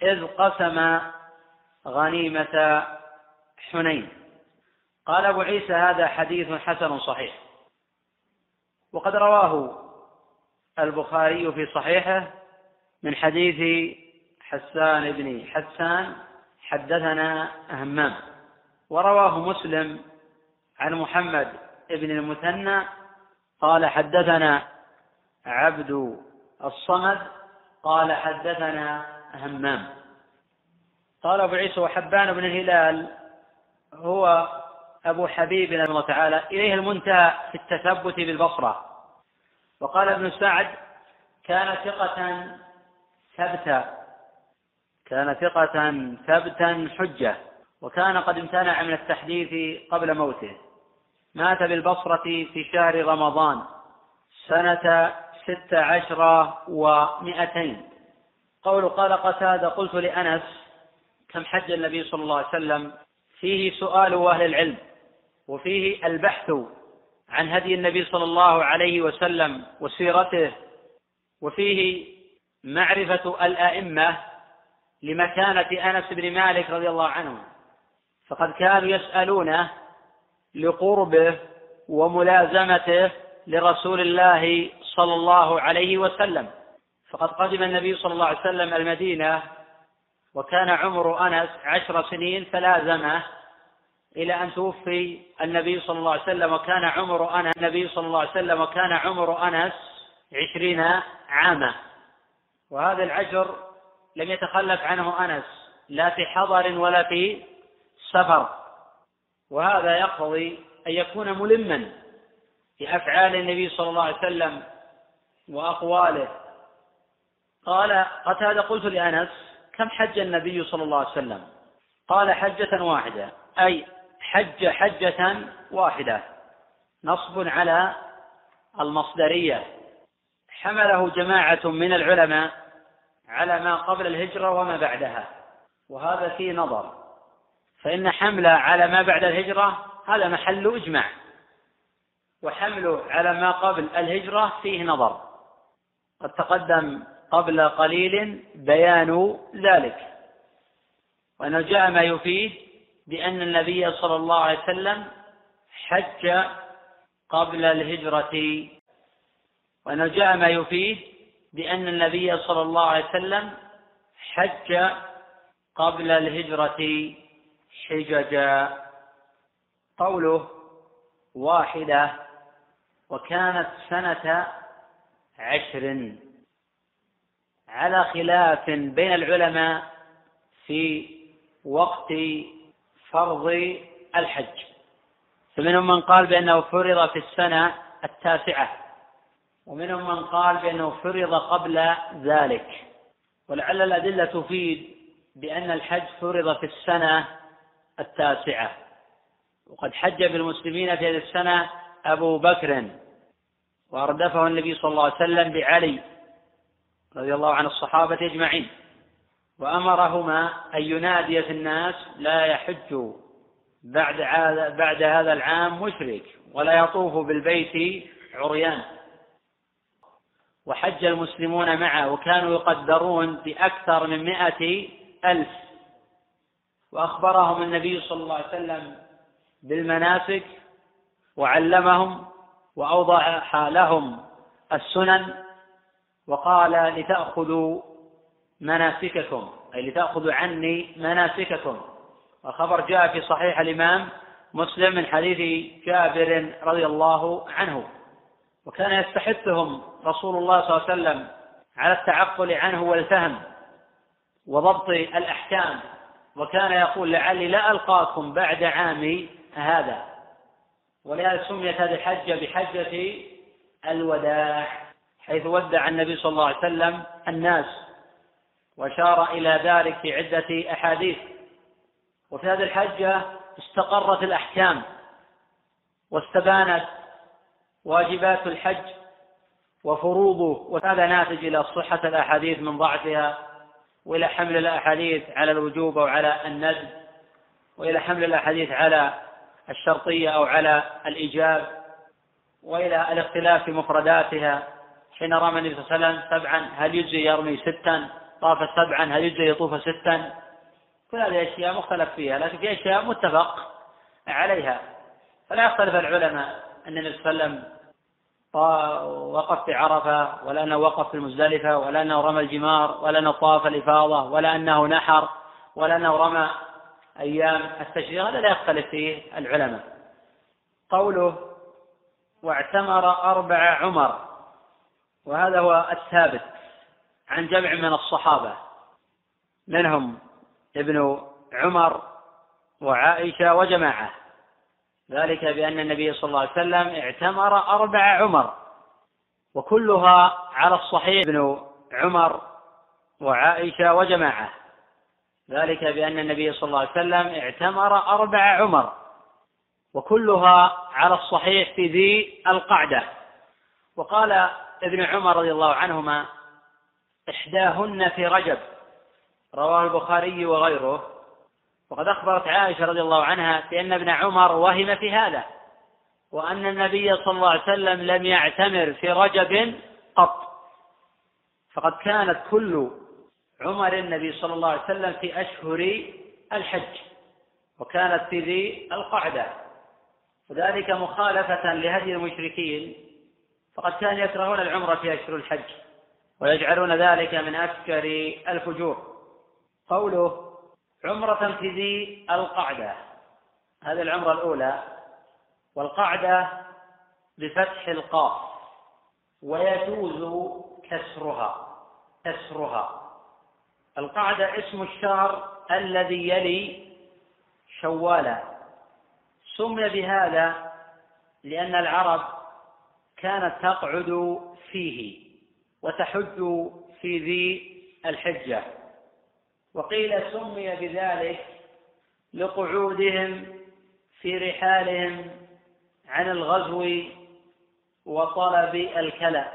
إذ قسم غنيمة حنين. قال أبو عيسى هذا حديث حسن صحيح. وقد رواه البخاري في صحيحه من حديث حسان بن حسان حدثنا همام. ورواه مسلم عن محمد بن المثنى قال حدثنا عبد الصمد قال حدثنا همام. قال أبو عيسى وحبان بن الهلال هو أبو حبيب رحمه الله تعالى. إليه المنتهى في التثبت بالبصرة. وقال ابن سعد كان ثقة ثبتا كان ثقة ثبتا حجة وكان قد امتنع من التحديث قبل موته. مات بالبصرة في شهر رمضان سنة ست عشر ومائتين قول قال قتادة قلت لأنس كم حج النبي صلى الله عليه وسلم؟ فيه سؤال أهل العلم وفيه البحث عن هدي النبي صلى الله عليه وسلم وسيرته وفيه معرفة الأئمة لمكانة أنس بن مالك رضي الله عنه. فقد كانوا يسألونه لقربه وملازمته لرسول الله صلى الله عليه وسلم. فقد قدم النبي صلى الله عليه وسلم المدينة وكان عمر أنس عشر سنين فلازمه إلى أن توفي النبي صلى الله عليه وسلم وكان عمر أنس النبي صلى الله عليه وسلم وكان عمر أنس عشرين عاما. وهذا العشر لم يتخلف عنه أنس لا في حضر ولا في سفر. وهذا يقتضي أن يكون ملما في أفعال النبي صلى الله عليه وسلم وأقواله. قال قتادة قلت لأنس كم حج النبي صلى الله عليه وسلم؟ قال حجة واحدة أي حج حجة واحدة نصب على المصدرية. حمله جماعة من العلماء على ما قبل الهجرة وما بعدها. وهذا فيه نظر. فإن حمله على ما بعد الهجرة هذا محل إجماع. وحمله على ما قبل الهجرة فيه نظر. قد تقدم قبل قليل بيان ذلك. وأنه جاء ما يفيد بأن النبي صلى الله عليه وسلم حج قبل الهجرة. وأنه جاء ما يفيد بأن النبي صلى الله عليه وسلم حج قبل الهجرة حججا. قوله واحدة وكانت سنة عشر. على خلاف بين العلماء في وقت فرض الحج. فمنهم من قال بأنه فرض في السنة التاسعة. ومنهم من قال بأنه فرض قبل ذلك. ولعل الأدلة تفيد بأن الحج فرض في السنة التاسعة. وقد حج بالمسلمين في هذه السنة أبو بكر وأردفه النبي صلى الله عليه وسلم بعلي رضي الله عن الصحابة أجمعين. وأمرهما أن ينادي في الناس لا يحج بعد بعد هذا العام مشرك ولا يطوف بالبيت عريان. وحج المسلمون معه وكانوا يقدرون بأكثر من مائة ألف. وأخبرهم النبي صلى الله عليه وسلم بالمناسك وعلمهم وأوضح لهم السنن وقال لتأخذوا مناسككم أي لتأخذوا عني مناسككم. والخبر جاء في صحيح الإمام مسلم من حديث جابر رضي الله عنه. وكان يستحثهم رسول الله صلى الله عليه وسلم على التعقل عنه والفهم وضبط الأحكام. وكان يقول لعلي لا ألقاكم بعد عامي هذا ولهذا سميت هذه الحجة بحجة الوداع حيث ودع النبي صلى الله عليه وسلم الناس وأشار إلى ذلك في عدة أحاديث. وفي هذه الحجة استقرت الأحكام واستبانت واجبات الحج وفروضه وهذا ناتج إلى صحة الأحاديث من ضعفها وإلى حمل الأحاديث على الوجوب أو على الندب وإلى حمل الأحاديث على الشرطية أو على الإيجاب وإلى الاختلاف في مفرداتها. حين رمى النبي صلى الله عليه وسلم سبعا هل يجزي يرمي ستا؟ طاف سبعا هل يجزي يطوف ستا؟ كل هذه أشياء مختلف فيها لكن في أشياء متفق عليها. فلا يختلف العلماء. أن النبي صلى الله عليه وسلم وقف في عرفة ولا أنه وقف في المزدلفة ولا أنه رمى الجمار ولا أنه طاف الإفاضة ولا أنه نحر ولا أنه رمى أيام التشريق هذا لا يختلف فيه العلماء. قوله واعتمر أربع عمر وهذا هو الثابت عن جمع من الصحابة. منهم ابن عمر وعائشة وجماعة. ذلك بأن النبي صلى الله عليه وسلم اعتمر أربع عمر وكلها على الصحيح ابن عمر وعائشة وجماعة. ذلك بأن النبي صلى الله عليه وسلم اعتمر أربع عمر وكلها على الصحيح في ذي القعدة. وقال ابن عمر رضي الله عنهما إحداهن في رجب رواه البخاري وغيره. وقد أخبرت عائشة رضي الله عنها بأن ابن عمر وهم في هذا وأن النبي صلى الله عليه وسلم لم يعتمر في رجب قط. فقد كانت كل عمر النبي صلى الله عليه وسلم في أشهر الحج وكانت في ذي القعدة. وذلك مخالفة لهدي المشركين فقد كانوا يكرهون العمرة في أشهر الحج ويجعلون ذلك من أكثر الفجور. قوله عمرة في ذي القعدة. هذه العمرة الأولى. والقعدة بفتح القاف. ويجوز كسرها. كسرها. القعدة اسم الشهر الذي يلي شوالا سمي بهذا لأن العرب كانت تقعد فيه وتحج في ذي الحجة. وقيل سمي بذلك لقعودهم في رحالهم عن الغزو وطلب الكلى.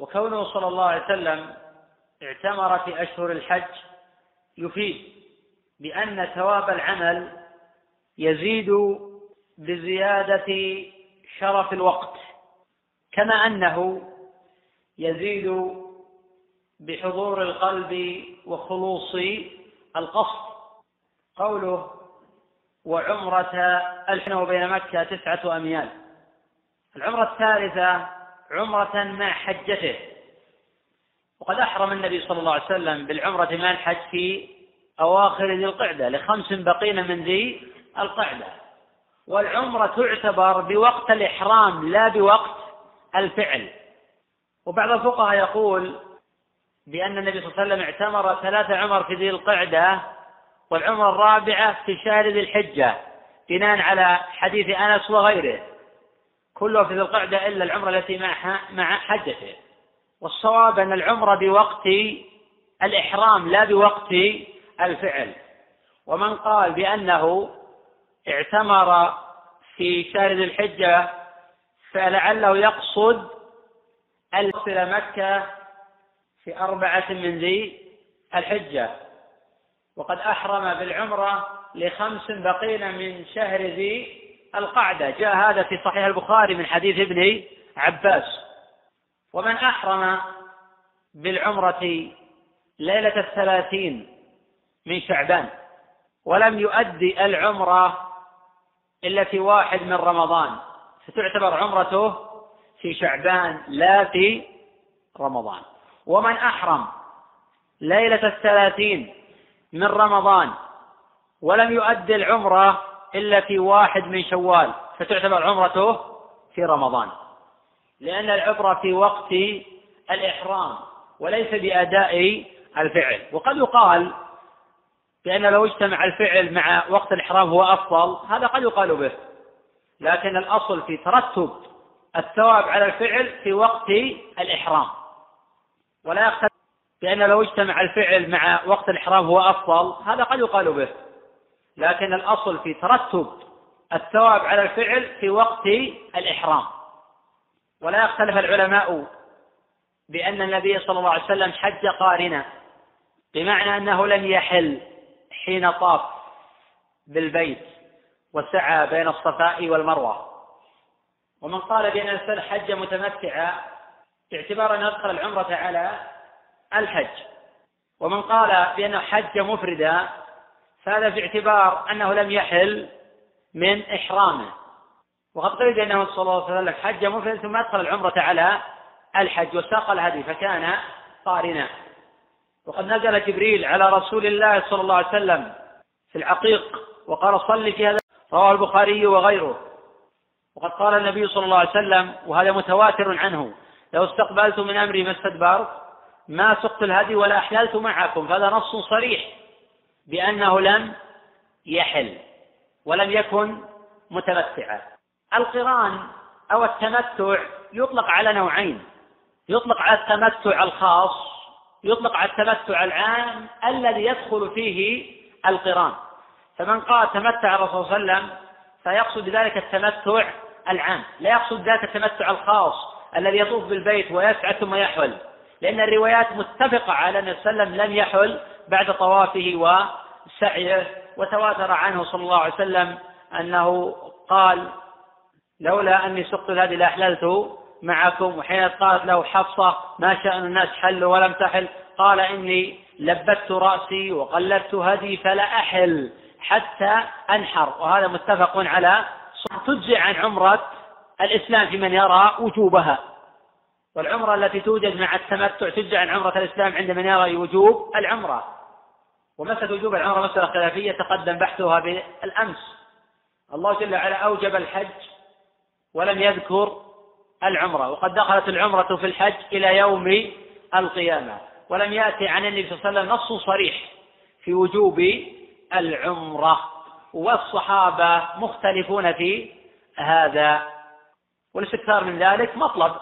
وكونه صلى الله عليه وسلم اعتمر في أشهر الحج يفيد بأن ثواب العمل يزيد بزيادة شرف الوقت كما أنه يزيد بحضور القلب وخلوص القصد. قوله وعمرة الحين بين مكة تسعة أميال. العمرة الثالثة عمرة مع حجته. وقد أحرم النبي صلى الله عليه وسلم بالعمرة مع الحج في أواخر ذي القعدة لخمس بقين من ذي القعدة. والعمرة تعتبر بوقت الإحرام لا بوقت الفعل. وبعض الفقهاء يقول بأن النبي صلى الله عليه وسلم اعتمر ثلاث عمر في ذي القعدة والعمرة الرابعة في شهر ذي الحجة بناء على حديث أنس وغيره. كله في ذي القعدة إلا العمرة التي مع مع حجته. والصواب أن العمرة بوقت الإحرام لا بوقت الفعل. ومن قال بأنه اعتمر في شهر ذي الحجة فلعله يقصد أن يصل مكة في أربعة من ذي الحجة. وقد أحرم بالعمرة لخمس بقين من شهر ذي القعدة. جاء هذا في صحيح البخاري من حديث ابن عباس. ومن أحرم بالعمرة ليلة الثلاثين من شعبان ولم يؤدي العمرة إلا في واحد من رمضان. فتعتبر عمرته في شعبان لا في رمضان. ومن أحرم ليلة الثلاثين من رمضان ولم يؤدي العمرة إلا في واحد من شوال فتعتبر عمرته في رمضان. لأن العبرة في وقت الإحرام وليس بأداء الفعل. وقد يقال بأن لو اجتمع الفعل مع وقت الإحرام هو أفضل هذا قد يقال به. لكن الأصل في ترتب الثواب على الفعل في وقت الإحرام. ولا يختلف بأن لو اجتمع الفعل مع وقت الإحرام هو أفضل هذا قد يقال به. لكن الأصل في ترتب الثواب على الفعل في وقت الإحرام. ولا يختلف العلماء بأن النبي صلى الله عليه وسلم حج قارنا بمعنى أنه لم يحل حين طاف بالبيت وسعى بين الصفاء والمروة. ومن قال بأن الإنسان حج متمتعا باعتبار أن يدخل العمرة على الحج. ومن قال بأنه حج مفردا فهذا في اعتبار أنه لم يحل من إحرامه. وقد قيل بأنه صلى الله عليه وسلم حج مفردا ثم أدخل العمرة على الحج وساق الهدي فكان قارنا وقد نزل جبريل على رسول الله صلى الله عليه وسلم في العقيق وقال صل في هذا رواه البخاري وغيره. وقد قال النبي صلى الله عليه وسلم وهذا متواتر عنه. لو استقبلت من أمري ما استدبرت ما سقت الهدي ولا أحللت معكم فهذا نص صريح بأنه لم يحل ولم يكن متمتعا. القران أو التمتع يطلق على نوعين يطلق على التمتع الخاص يطلق على التمتع العام الذي يدخل فيه القران. فمن قال تمتع الرسول صلى الله عليه وسلم فيقصد بذلك التمتع العام لا يقصد ذلك التمتع الخاص. الذي يطوف بالبيت ويسعى ثم يحول لأن الروايات متفقة على أن وسلم لم يحل بعد طوافه وسعيه. وتواتر عنه صلى الله عليه وسلم أنه قال لولا أني سقت الهدي لأحللت معكم وحين قالت له حفصة ما شأن الناس حلوا ولم تحل قال إني لبت رأسي وقلدت هدي فلا أحل حتى أنحر. وهذا متفق على تجزي عن عمرة الإسلام في من يرى وجوبها. والعمرة التي توجد مع التمتع تجزي عن عمرة الإسلام عند من يرى وجوب العمرة. ومسألة وجوب العمرة مسألة خلافية تقدم بحثها بالأمس. الله جل وعلا أوجب الحج ولم يذكر العمرة وقد دخلت العمرة في الحج إلى يوم القيامة. ولم يأتي عن النبي صلى الله عليه وسلم نص صريح في وجوب العمرة. والصحابة مختلفون في هذا والاستكثار من ذلك مطلب.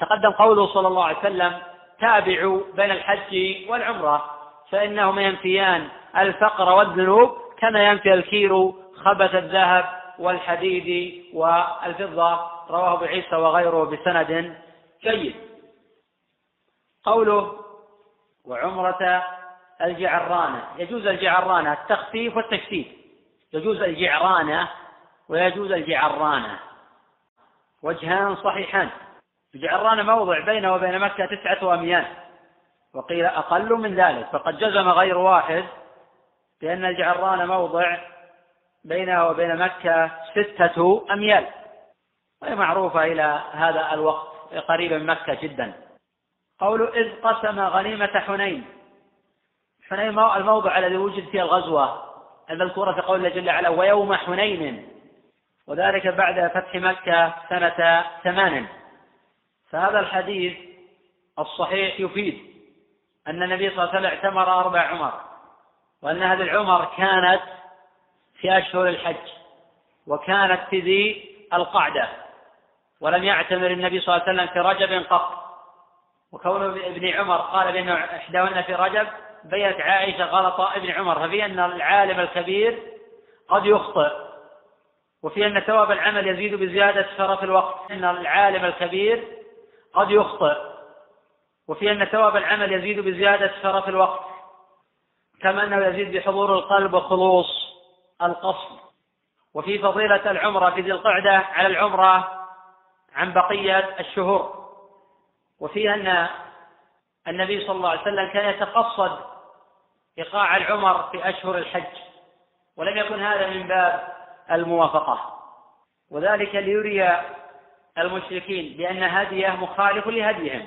تقدم قوله صلى الله عليه وسلم تابعوا بين الحج والعمرة فإنهما ينفيان الفقر والذنوب كما ينفي الكير خبث الذهب والحديد والفضة. رواه أبو عيسى وغيره بسند جيد. قوله وعمرة الجعرانة يجوز الجعرانة التخفيف والتشديد. يجوز الجعرانة ويجوز الجعرانة وجهان صحيحان. الجعرانة موضع بينه وبين مكة تسعة أميال وقيل أقل من ذلك فقد جزم غير واحد بأن الجعرانة موضع بينها وبين مكة ستة أميال. وهي معروفة إلى هذا الوقت قريبة من مكة جدا. قول إذ قسم غنيمة حنين. حنين الموضع الذي وجد فيه الغزوة. المذكورة في قول الله جل وعلا ويوم حنين. وذلك بعد فتح مكة سنة ثمان فهذا الحديث الصحيح يفيد أن النبي صلى الله عليه وسلم اعتمر أربع عمر وأن هذه العمر كانت في أشهر الحج وكانت في ذي القعدة ولم يعتمر النبي صلى الله عليه وسلم في رجب قط. وكون ابن عمر قال بأن إحداهن في رجب بينت عائشة غلط ابن عمر ففي أن العالم الكبير قد يخطئ. وفي أن ثواب العمل يزيد بزيادة شرف الوقت أن العالم الكبير قد يخطئ. وفي أن ثواب العمل يزيد بزيادة شرف الوقت كما أنه يزيد بحضور القلب وخلوص القصد. وفي فضيلة العمرة في ذي القعدة على العمرة عن بقية الشهور. وفيها أن النبي صلى الله عليه وسلم كان يتقصد إيقاع العمر في أشهر الحج. ولم يكن هذا من باب الموافقة. وذلك ليري المشركين بأن هديه مخالف لهديهم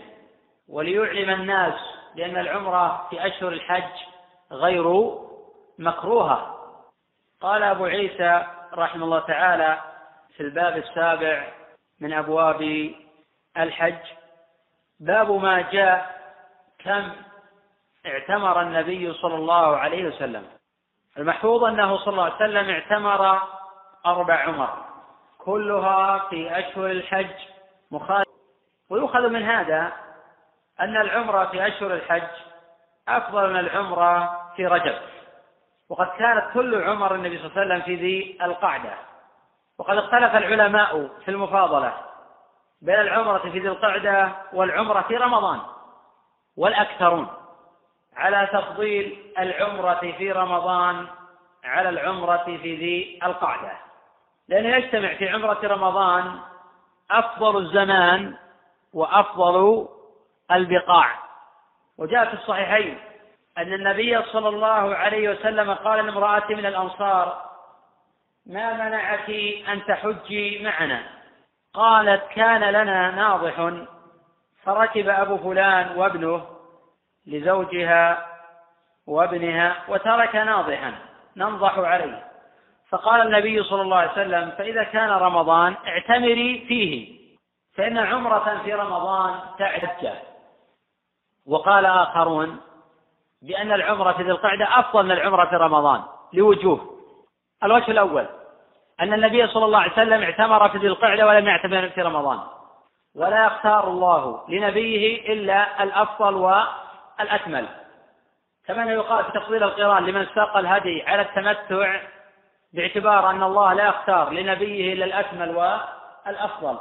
وليعلم الناس بأن العمرة في أشهر الحج غير مكروهة. قال أبو عيسى رحمه الله تعالى في الباب السابع من أبواب الحج باب ما جاء كم اعتمر النبي صلى الله عليه وسلم. المحفوظ أنه صلى الله عليه وسلم اعتمر أربع عمر. كلها في أشهر الحج مخالف ويؤخذ من هذا أن العمرة في أشهر الحج أفضل من العمرة في رجب. وقد كانت كل عمر النبي صلى الله عليه وسلم في ذي القعدة. وقد اختلف العلماء في المفاضلة بين العمرة في ذي القعدة والعمرة في رمضان والأكثرون على تفضيل العمرة في رمضان على العمرة في ذي القعدة. لأنه يجتمع في عمرة رمضان أفضل الزمان وأفضل البقاع. وجاء في الصحيحين أن النبي صلى الله عليه وسلم قال لامرأة من الأنصار ما منعك أن تحجي معنا؟ قالت كان لنا ناضح فركب أبو فلان وابنه لزوجها وابنها وترك ناضحا ننضح عليه. فقال النبي صلى الله عليه وسلم فإذا كان رمضان اعتمري فيه فإن عمرة في رمضان تعجل وقال آخرون بأن العمرة في ذي القعدة أفضل من العمرة في رمضان لوجوه. الوجه الأول أن النبي صلى الله عليه وسلم اعتمر في ذي القعدة ولم يعتمر في رمضان. ولا يختار الله لنبيه إلا الأفضل والأكمل. كما يقال في تفضيل القرآن لمن ساق الهدي على التمتع باعتبار أن الله لا يختار لنبيه إلا الأكمل والأفضل.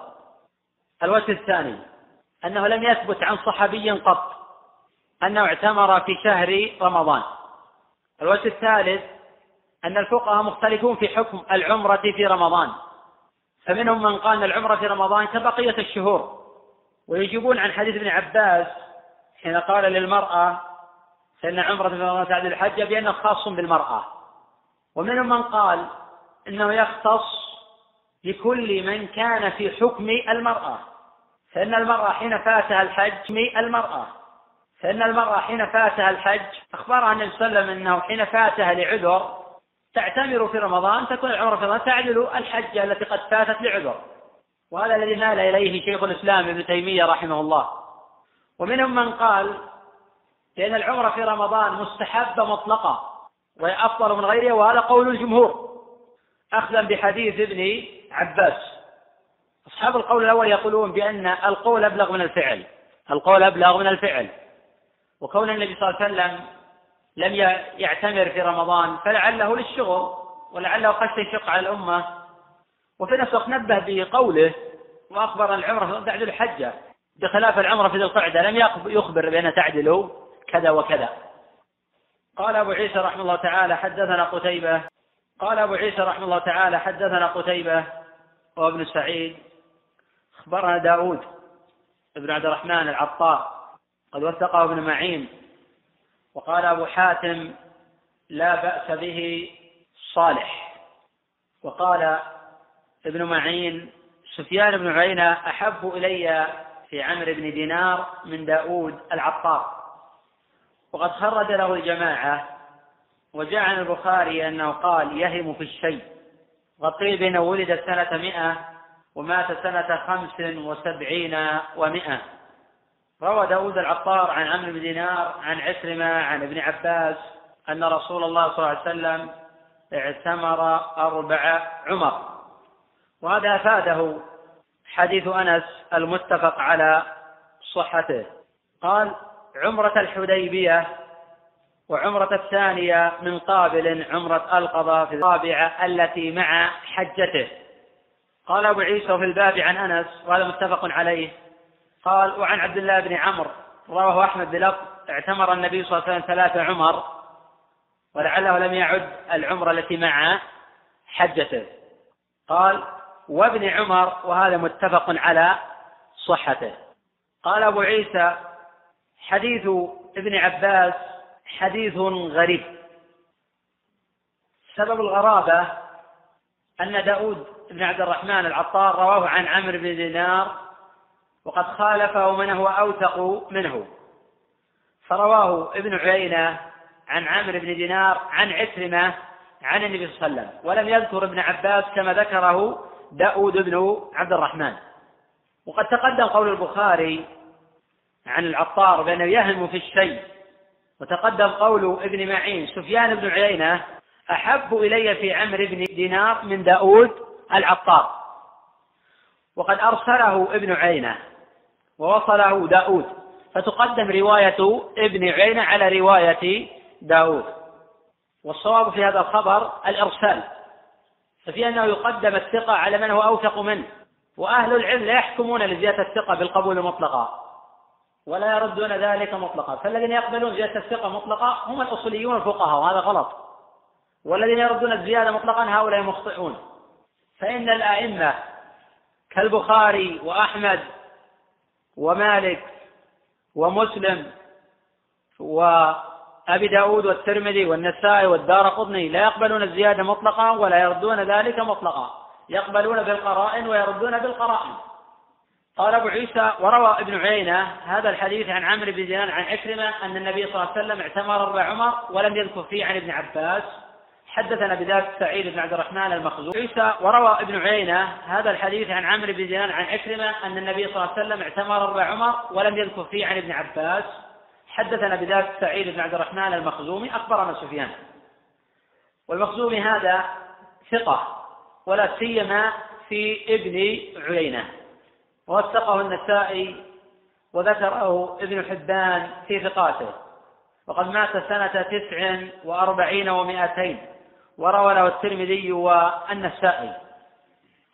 الوجه الثاني أنه لم يثبت عن صحابي قط أنه اعتمر في شهر رمضان. الوجه الثالث أن الفقهاء مختلفون في حكم العمرة في رمضان. فمنهم من قال العمرة في رمضان كبقية الشهور. ويجيبون عن حديث ابن عباس حين قال للمرأة فإن عمرة في رمضان تعدل الحج بأنه خاص بالمرأة. ومنهم من قال إنه يختص بكل من كان في حكم المرأة. فإن المرأة حين فاتها الحج المرأة. فإن المرأة حين فاتها الحج أخبرها النبي صلى الله عليه وسلم أنه حين فاتها لعذر تعتمر في رمضان تكون العمرة في رمضان تعدل الحجة التي قد فاتت لعذر. وهذا الذي مال إليه شيخ الإسلام ابن تيمية رحمه الله. ومنهم من قال بأن العمرة في رمضان مستحبة مطلقة وهي أفضل من غيرها وهذا قول الجمهور. أخذا بحديث ابن عباس. أصحاب القول الأول يقولون بأن القول أبلغ من الفعل. القول أبلغ من الفعل. وكون النبي صلى الله عليه وسلم لم يعتمر في رمضان فلعله للشغل ولعله خشى يشق على الأمة. وفي نفس الوقت نبه بقوله وأخبر العمرة تعدل الحجة. بخلاف العمرة في ذي القعدة لم يخبر بأنها تعدل كذا وكذا. قال أبو عيسى رحمه الله تعالى حدثنا قتيبة. قال أبو عيسى رحمه الله تعالى حدثنا قتيبة وابن سعيد. أخبرنا داود بن عبد الرحمن العطار. قد وثقه ابن معين. وقال أبو حاتم لا بأس به صالح. وقال ابن معين سفيان بن عيينة أحب إلي في عمرو بن دينار من داود العطار. وقد خرج له الجماعة وجاء عن البخاري أنه قال يهم في الشيء. وقد قيل بأنه ولد سنة مئة ومات سنة خمس وسبعين ومئة. روى داود العطار عن عمرو بن دينار عن عكرمة عن ابن عباس أن رسول الله صلى الله عليه وسلم اعتمر أربع عمر. وهذا أفاده حديث أنس المتفق على صحته. قال عمرة الحديبية وعمرة الثانية من قابل عمرة القضاء في الرابعة التي مع حجته. قال أبو عيسى في الباب عن أنس وهذا متفق عليه. قال وعن عبد الله بن عمرو رواه أحمد بلفظ اعتمر النبي صلى الله عليه وسلم ثلاث عمر ولعله لم يعد العمرة التي مع حجته. قال وابن عمر وهذا متفق على صحته. قال أبو عيسى حديث ابن عباس حديث غريب. سبب الغرابة أن داود بن عبد الرحمن العطار رواه عن عمرو بن دينار وقد خالفه من هو أوثق منه. فرواه ابن عيينة عن عمرو بن دينار عن عكرمة عن النبي صلى الله عليه وسلم ولم يذكر ابن عباس كما ذكره داود بن عبد الرحمن. وقد تقدم قول البخاري عن العطار بأنه يهم في الشيء. وتقدم قول ابن معين سفيان بن عيينة أحب إلي في عمرو بن دينار من داود العطار. وقد أرسله ابن عيينة ووصله داود. فتقدم رواية ابن عيينة على رواية داود. والصواب في هذا الخبر الإرسال. ففي أنه يقدم الثقة على من هو أوثق منه. وأهل العلم لا يحكمون لزيادة الثقة بالقبول مطلقا. ولا يردون ذلك مطلقا. فالذين يقبلون زيادة الثقة مطلقا هم الأصوليون الفقهاء وهذا غلط. والذين يردون الزيادة مطلقا هؤلاء مخطئون. فإن الأئمة كالبخاري وأحمد ومالك ومسلم وأبي داود والترمذي والنسائي والدار قطني لا يقبلون الزيادة مطلقا ولا يردون ذلك مطلقا. يقبلون بالقرائن ويردون بالقرائن. قال أبو عيسى وروى ابن عيينة هذا الحديث عن عمرو بن دينار عن عكرمة أن النبي صلى الله عليه وسلم اعتمر أربع عمر ولم يذكر فيه عن ابن عباس. حدثنا بذلك سعيد بن عبد الرحمن المخزوم. عيسى وروى ابن عيينة هذا الحديث عن عمرو بن دينار عن عكرمة أن النبي صلى الله عليه وسلم اعتمر أربع عمر ولم يذكر فيه عن ابن عباس. حدثنا بذلك سعيد بن عبد الرحمن المخزومي أخبرنا سفيان. والمخزومي هذا ثقة ولا سيما في ابن عيينة. ووثقه النسائي وذكره ابن حبان في ثقاته. وقد مات سنة تسع وأربعين ومائتين وروى له الترمذي والنسائي.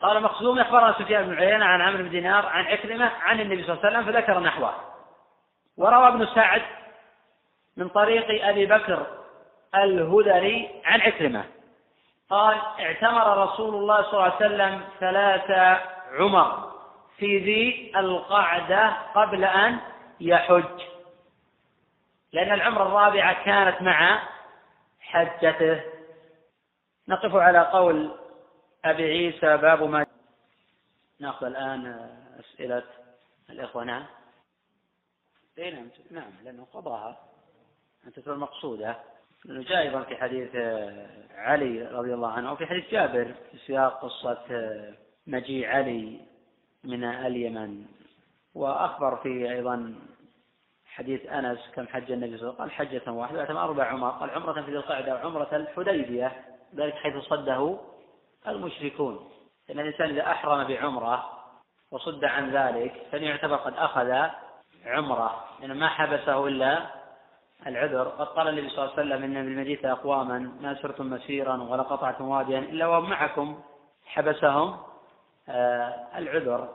قال مخزوم أخبرنا سفيان بن عيينة عن عمرو بن دينار عن عكرمة عن النبي صلى الله عليه وسلم فذكر نحوه. وروى ابن سعد من طريق أبي بكر الهذلي عن عكرمة. قال اعتمر رسول الله صلى الله عليه وسلم ثلاث عمر. في ذي القعدة قبل أن يحج لأن العمرة الرابعة كانت مع حجته. نقف على قول أبي عيسى باب ما نأخذ الآن أسئلة الإخوة نعم نعم نعم لأنه قضاها. أنت المقصودة. لأنه جاء أيضا في حديث علي رضي الله عنه وفي حديث جابر في سياق قصة مجيء علي. من اليمن. وأخبر في أيضا حديث أنس كم حج النبي صلى الله عليه وسلم؟ قال حجة واحدة أتم أربع عمر. قال عمرة في ذي القعدة وعمرة الحديبية ذلك حيث صده المشركون. إن الإنسان إذا أحرم بعمرة وصد عن ذلك فليعتبر قد أخذ عمرة. لأن ما حبسه إلا العذر. قد قال النبي صلى الله عليه وسلم إن بالمدينة أقواما ما سرتم مسيرا ولا قطعتم واديا إلا وهم معكم حبسهم العذر.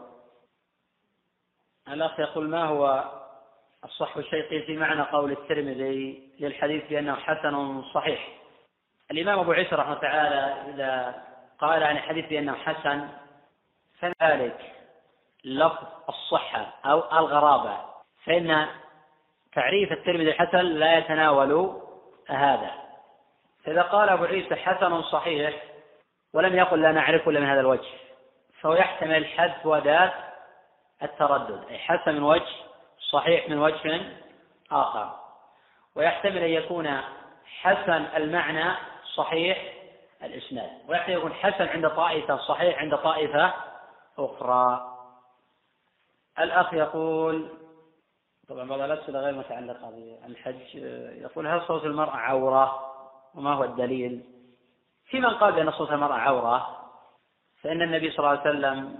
الأخ يقول ما هو الصح الشيقي في معنى قول الترمذي للحديث بأنه حسن صحيح؟ الإمام أبو عيسى رحمه الله تعالى إذا قال عن الحديث بأنه حسن فذلك لفظ الصحة أو الغرابة فإن تعريف الترمذي الحسن لا يتناول هذا. فإذا قال أبو عيسى حسن صحيح ولم يقل لا نعرفه إلا من هذا الوجه. فهو يحتمل حذف ودات التردد أي حسن من وجه صحيح من وجه آخر. ويحتمل أن يكون حسن المعنى صحيح الإسناد ويحتمل يكون حسن عند طائفة صحيح عند طائفة أخرى. الأخ يقول طبعا بعض الأسئلة غير متعلقة بالحج يقول هل صوت المرأة عورة؟ وما هو الدليل؟ في من قال بأن صوت المرأة عورة؟ فإن النبي صلى الله عليه وسلم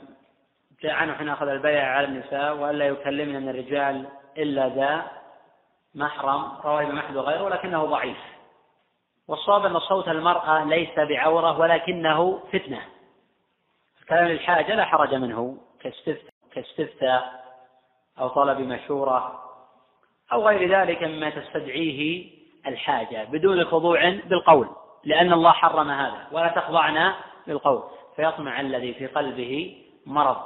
جاء عنه حين أخذ البيع على النساء وألا يكلمن من الرجال إلا ذا محرم رواه ابن أحمد وغيره ولكنه ضعيف. والصواب أن صوت المرأة ليس بعورة ولكنه فتنة. الكلام للحاجة لا حرج منه كاستفتاء أو طلب مشورة أو غير ذلك مما تستدعيه الحاجة بدون خضوع بالقول لأن الله حرم هذا ولا تخضعنا بالقول. فيطمع الذي في قلبه مرض.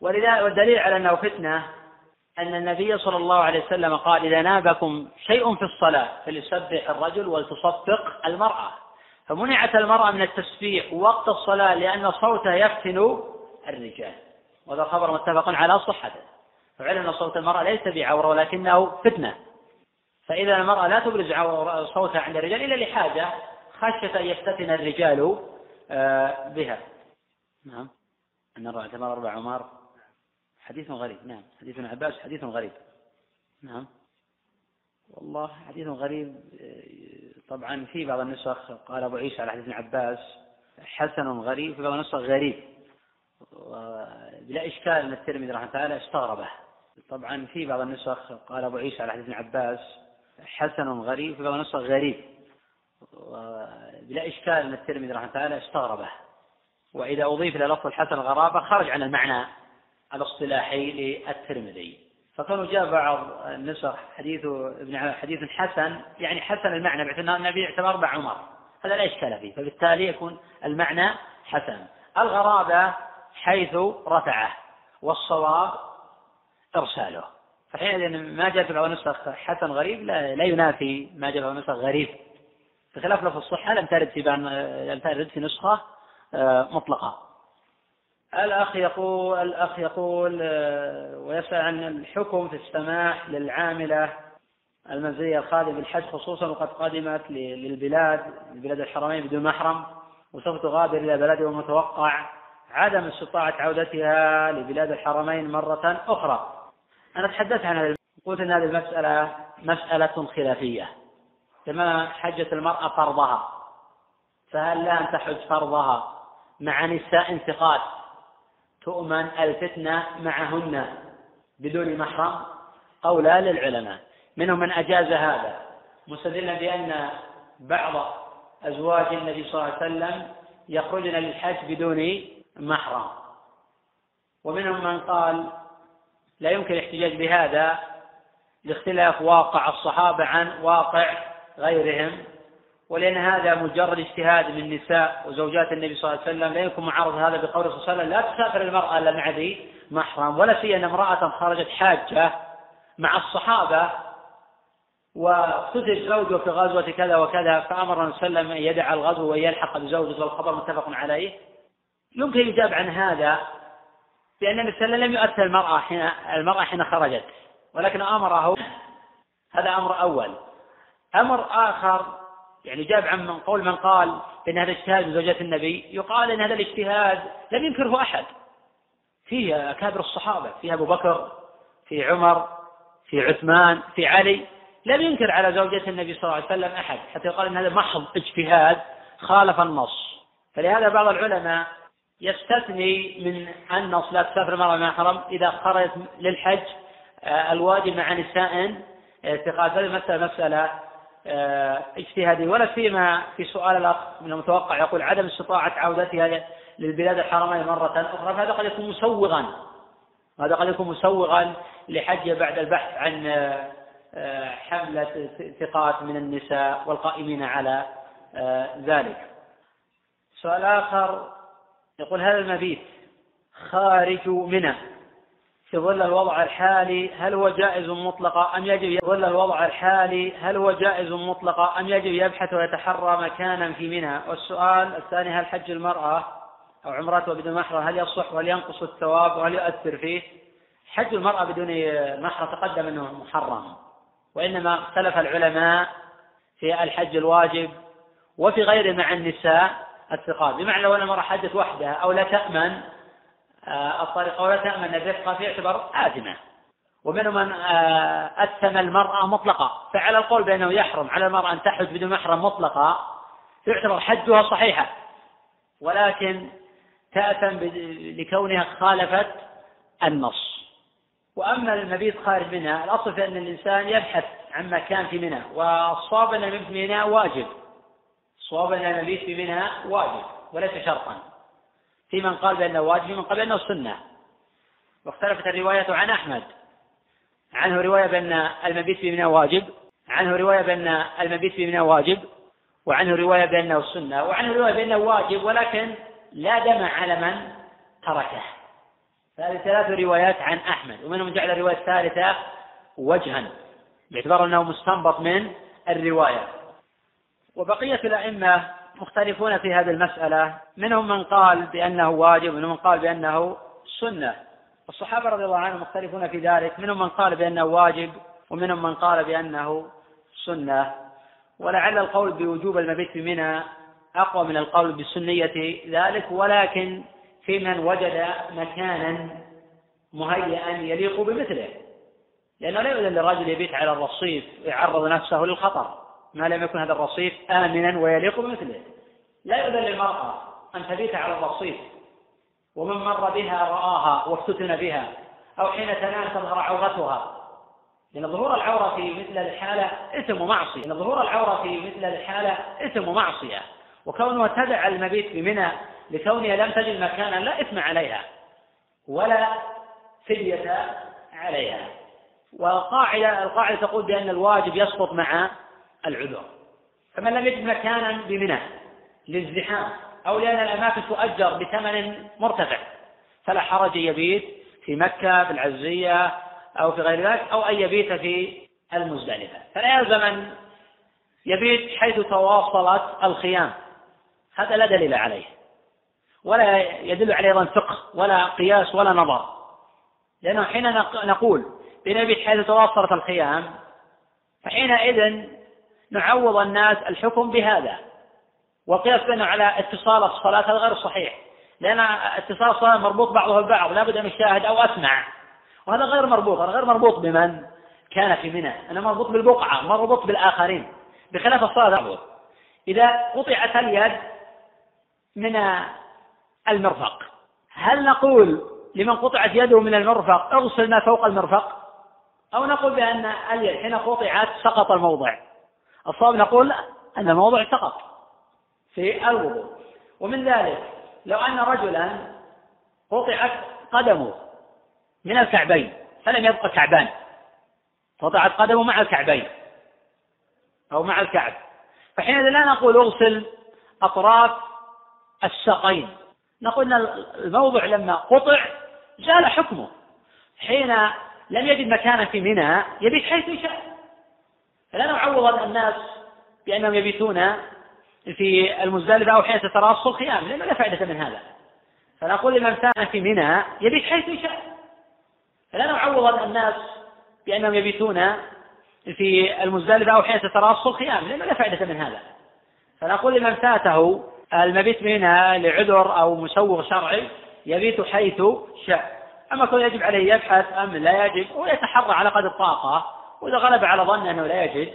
والدليل على أنه فتنة أن النبي صلى الله عليه وسلم قال إذا نابكم شيء في الصلاة فليسبح الرجل ولتصفق المرأة. فمنعت المرأة من التسبيح وقت الصلاة لأن صوتها يفتن الرجال. وهذا خبر متفق على صحته. فعلم أن صوت المرأة ليس بعورة ولكنه فتنة. فإذا المرأة لا تبرز صوتها عند الرجال إلا لحاجة خشية أن يفتتن الرجال آه، بها. نعم. أن اعتمر أربع عمر حديث غريب. نعم. حديث ابن عباس حديث غريب. نعم. والله حديث غريب آه، طبعا في بعض النسخ. قال أبو عيسى على حديث ابن عباس حسن غريب. في بعض النسخ غريب. بلا إشكال أن الترمذي رحمه الله تعالى استغربه طبعا في بعض النسخ. قال أبو عيسى على حديث ابن عباس حسن غريب. في بعض النسخ غريب. بلا إشكال أن الترمذي رحمه الله تعالى استغربه وإذا أضيف إلى لفظ الحسن الغرابة خرج عن المعنى الاصطلاحي للترمذي. فكانوا جاء بعض النسخ حديث ابن حديث حسن يعني حسن المعنى باعتبار النبي اعتبر أربع عمر. هذا لا إشكال فيه فبالتالي يكون المعنى حسن. الغرابة حيث رفعه والصواب إرساله. فحينئذ ما جاء في بعض النسخ حسن غريب لا, لا ينافي ما جاء في بعض النسخ غريب. بخلاف لفظ الصحة لم ترد في لم ترد في نسخة مطلقة. الأخ يقول الأخ يقول آه، ويسأل عن الحكم في السماح للعاملة المنزلية الخادمة بالحج خصوصا وقد قدمت للبلاد لبلاد الحرمين بدون محرم وسوف تغادر إلى بلدها ومتوقع عدم استطاعة عودتها لبلاد الحرمين مرة أخرى. أنا تحدثت عن قلت أن هذه المسألة مسألة خلافية. كما حجة المرأة فرضها فهل لا أن تحج فرضها؟ مع نساء انتقاد تؤمن الفتنة معهن بدون محرم؟ قولا للعلماء. منهم من أجاز هذا. مستدلا بأن بعض أزواج النبي صلى الله عليه وسلم يخرجن للحج بدون محرم. ومنهم من قال لا يمكن الاحتجاج بهذا لاختلاف واقع الصحابة عن واقع غيرهم. ولأن هذا مجرد اجتهاد من نساء وزوجات النبي صلى الله عليه وسلم لا يمكن معارضة هذا بقوله صلى الله عليه وسلم لا تسافر المرأة إلا مع ذي محرم ولا سيما امرأة خرجت حاجة مع الصحابة واختزل زوجه في غزوة كذا وكذا فأمر النبي صلى الله عليه وسلم أن يدع الغزو ويلحق بزوجته والخبر متفق عليه. يمكن الإجابة عن هذا بأن النبي صلى الله عليه وسلم لم يؤثر المرأة حين المرأة حين خرجت ولكن أمره. هذا أمر أول. أمر آخر يعني جاب عن من قول من قال بأن هذا اجتهاد من زوجات النبي يقال أن هذا الاجتهاد لم ينكره أحد. فيه أكابر الصحابة فيه أبو بكر في عمر في عثمان في علي. لم ينكر على زوجة النبي صلى الله عليه وسلم أحد حتى يقال أن هذا محض اجتهاد خالف النص. فلهذا بعض العلماء يستثني من النص لا تسافر المرأة مع حرم إذا خرجت للحج آه، الواجب مع نساء ثقات. هذه مسألة مسألة آه، اجتهادية ولا سيما في سؤال الأخ من المتوقع يقول عدم استطاعة عودتها للبلاد الحرمين مرة أخرى فهذا قد يكون مسوغا. هذا قد يكون مسوغا لحج بعد البحث عن آه، آه، حملة ثقات من النساء والقائمين على ذلك. سؤال آخر يقول هذا المبيت خارج منى؟ في ظل الوضع الحالي هل هو جائز مطلقا أم يجب ظل الوضع الحالي هل هو جائز مطلقا أم يجب يبحث ويتحرى مكانا في منى والسؤال الثاني هل حج المرأة أو عمرته بدون محرم هل يصح وهل ينقص الثواب وهل يؤثر فيه؟ حج المرأة بدون محرم تقدم أنه محرم وإنما اختلف العلماء في الحج الواجب وفي غيره مع النساء الثقات. بمعنى لو أن المرأة حجت وحدها أو لا تأمن الطريقة ولا تأمن الرفقة في اعتبار آثمة. ومنهم من آه، أثم المرأة مطلقة. فعلى القول بأنه يحرم على المرأة أن تحج بدون محرم مطلقة يعتبر حجها صحيحة. ولكن تأثم لكونها خالفت النص. وأما المبيت خارج منها الأصل في أن الإنسان يبحث عن مكان في منى والصواب أن المبيت في منى واجب. الصواب أن المبيت في منى واجب وليس شرطا. في من قال بأنه واجب في من قال بأنه سنة. واختلفت الرواية عن أحمد. عنه رواية بأن المبيت في واجب عنه رواية بأن المبيت في واجب وعنه رواية بأنه سنة وعنه رواية بأنه واجب ولكن لا دم على من تركه. هذه ثلاث روايات عن أحمد ومنهم جعل الرواية الثالثة وجها باعتبار أنه مستنبط من الرواية. وبقية الأئمة مختلفون في هذه المسألة. منهم من قال بأنه واجب ومنهم من قال بأنه سنة. الصحابة رضي الله عنهم مختلفون في ذلك. منهم من قال بأنه واجب ومنهم من قال بأنه سنة. ولعل القول بوجوب المبيت في منى أقوى من القول بسنية ذلك. ولكن في من وجد مكانا مهيئا يليق بمثله. لأنه لا يؤذن للرجل يبيت على الرصيف ويعرض نفسه للخطر. ما لم يكن هذا الرصيف آمنا ويليق بمثله. لا يؤذن للمرأة أن تبيت على الرصيف ومن مر بها رآها وافتتن بها أو حين تنام تظهر عورتها. لأن ظهور العورة في مثل الحالة إثم ومعصية. لأن ظهور العورة في مثل الحالة إثم ومعصية. وكونها تدع المبيت بمنى لكونها لم تجد مكانا لا إثم عليها ولا فدية عليها. والقاعدة القاعدة تقول بأن الواجب يسقط مع العذر. فمن لم يجد مكانا بمنى للزحام أو لأن الأماكن تؤجر بثمن مرتفع فلا حرج يبيت في مكة في العزية أو في غير ذلك أو أن يبيت في المزدلفة. فلا يلزم أن يبيت حيث تواصلت الخيام. هذا لا دليل عليه. ولا يدل عليه أيضا فقه ولا قياس ولا نظر. لأنه حين نقول بنبيت حيث تواصلت الخيام فحينئذ نعوض الناس الحكم بهذا. والقياس بينه على اتصال الصلاة هذا غير صحيح. لأن اتصال الصلاة مربوط بعضه ببعض لابد أن يشاهد أو أسمع. وهذا غير مربوط هذا غير مربوط بمن؟ كان في منى. أنا مربوط بالبقعة مربوط بالآخرين. بخلاف الصلاة إذا قطعت اليد من المرفق هل نقول لمن قطعت يده من المرفق اغسل ما فوق المرفق؟ أو نقول بأن اليد حين قطعت سقط الموضع؟ الصواب نقول أن الموضع سقط في الوضوء. ومن ذلك لو أن رجلا قطعت قدمه من الكعبين فلم يبقى كعبان قطعت قدمه مع الكعبين أو مع الكعب. فحينئذ لا نقول أغسل أطراف الساقين نقول أن الموضع لما قطع زال حكمه. حين لم يجد مكانا في منى يبيت حيث شاء فلا نعوض الناس بأنهم يبيتون في المزدلفة أو حين تتراص الخيام لأنه لا فائدة من هذا. فنقول لمن كان في منى يبيت حيث شاء فلا نعوض الناس بأنهم يبيتون في المزدلفة أو حين تتراص الخيام لأنه لا فائدة من هذا. فنقول لمن فاته المبيت منها لعذر أو مسوغ شرعي يبيت حيث شاء. أما كون يجب عليه يبحث أم لا يجب ويتحرى على قدر الطاقة وإذا غلب على ظنه أنه لا يجد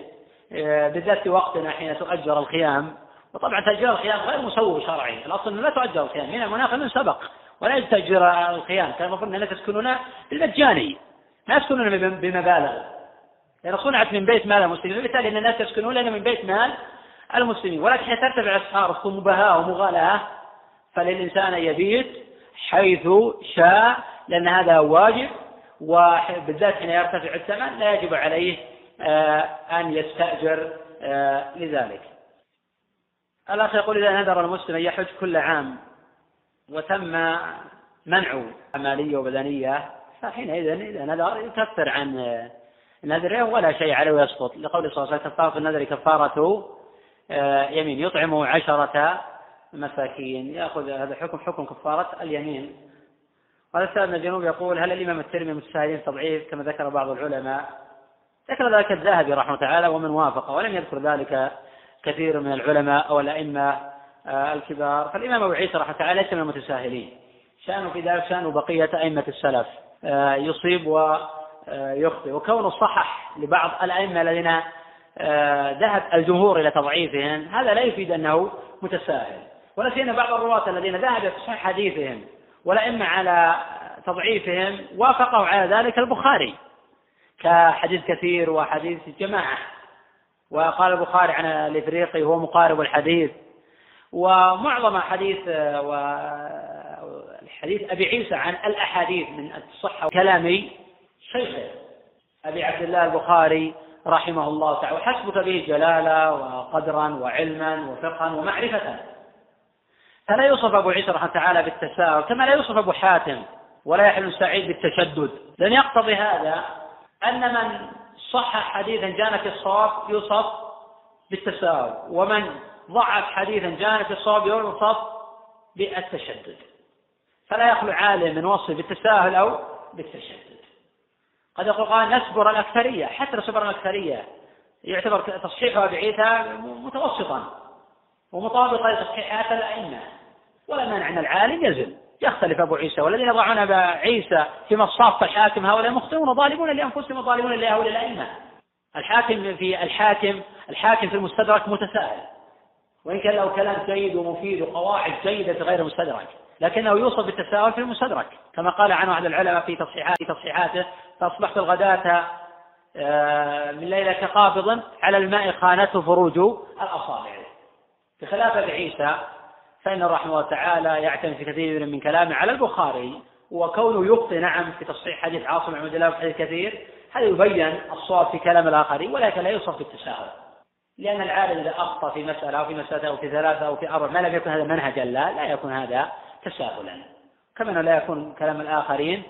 آه، بالذات في وقتنا حين تؤجر الخيام وطبعا تأجير الخيام غير مسوغ شرعي. الأصل أنه لا تؤجر الخيام من المناخ من سبق. ولا يجب تأجير الخيام كان المفروض أن تسكنون بالمجاني. ما يسكنون بمبالغ. لأن صنعت من بيت مال المسلمين. وبالتالي أن الناس يسكنون لأنه من بيت مال المسلمين. ولكن حين ترتفع أسعار مباهاة ومغالاة فللإنسان يبيت حيث شاء لأن هذا واجب. وبالذات حين يرتفع الثمن لا يجب عليه آه، أن يستأجر آه، لذلك. الأخ يقول إذا نذر المسلم أن يحج كل عام وتم منع عملية وبدنية فحينئذ إذا نذر يكفر عن نذره ولا شيء عليه ويسقط. لقول صلى الله عليه وسلم كفارة النذر كفارة آه، يمين يطعم عشرة مساكين. يأخذ هذا حكم حكم كفارة اليمين. قال من الجنوب يقول هل الإمام الترمذي متساهلين تضعيف كما ذكر بعض العلماء؟ ذكر ذلك الذهبي رحمه تعالى ومن وافقه ولم يذكر ذلك كثير من العلماء أو الأئمة آه، الكبار. فالإمام أبو عيسى رحمه تعالى ليس من المتساهلين. شأنه في ذلك شأن بقية أئمة السلف آه، يصيب ويخطئ وكونه صحح لبعض الأئمة الذين آه، ذهب الجمهور إلى تضعيفهم هذا لا يفيد أنه متساهل. ولا سيما بعض الرواة الذين ذهب في صحيح حديثهم. والأئمة على تضعيفهم وافقوا على ذلك البخاري كحديث كثير وحديث جماعة. وقال البخاري عن الإفريقي هو مقارب الحديث. ومعظم حديث وحديث أبي عيسى عن الأحاديث من الصحة كلامي شيخه أبي عبد الله البخاري رحمه الله تعالى. وحسبك به جلالة وقدرا وعلما وفقها ومعرفة. فلا يوصف أبو عيسى رحمه تعالى بالتساهل كما لا يوصف أبو حاتم ولا يحل سعيد بالتشدد. لأن يقتضي هذا أن من صح حديثا جانا في الصواب يوصف بالتساهل ومن ضعف حديثا جانا في الصواب يوصف بالتشدد. فلا يخلو عالم من وصف بالتساهل أو بالتشدد. قد يقول قال نسبر الأكثرية حتى لو سبر الأكثرية يعتبر تصحيحها بعيسى متوسطا ومطابقا لتصحيحات الأئمة. ولا مانع أن العالم يزل. يختلف أبو عيسى والذين يضعون أبا عيسى في مصاف الحاكم هؤلاء مخطئون ظالمون لأنفسهم وظالمون لهؤلاء الأئمة. الحاكم في الحاكم الحاكم في المستدرك متساهل. وإن كان له كلام جيد ومفيد وقواعد جيدة في غير المستدرك لكنه يوصف بالتساهل في المستدرك. كما قال عنه أحد العلماء في تصحيحات في تصحيحاته فأصبحت الغداة آه، من ليلة قابض على الماء خانته فروج الأصابع. بخلاف عيسى فإن رحمه الله تعالى يعتمد في كثير من كلامه على البخاري وكونه يخطئ نعم في تصحيح حديث عاصم بن الله حديث كثير هذا يبين الصواب في كلام الآخرين ولكن لا يوصف بالتساهل. لأن العالم إذا أخطأ في مسألة أو في مسألة أو في ثلاثة أو في أربع ما لم يكن هذا منهجا لا لا يكون هذا تساهلا. كما لا يكون كلام الآخرين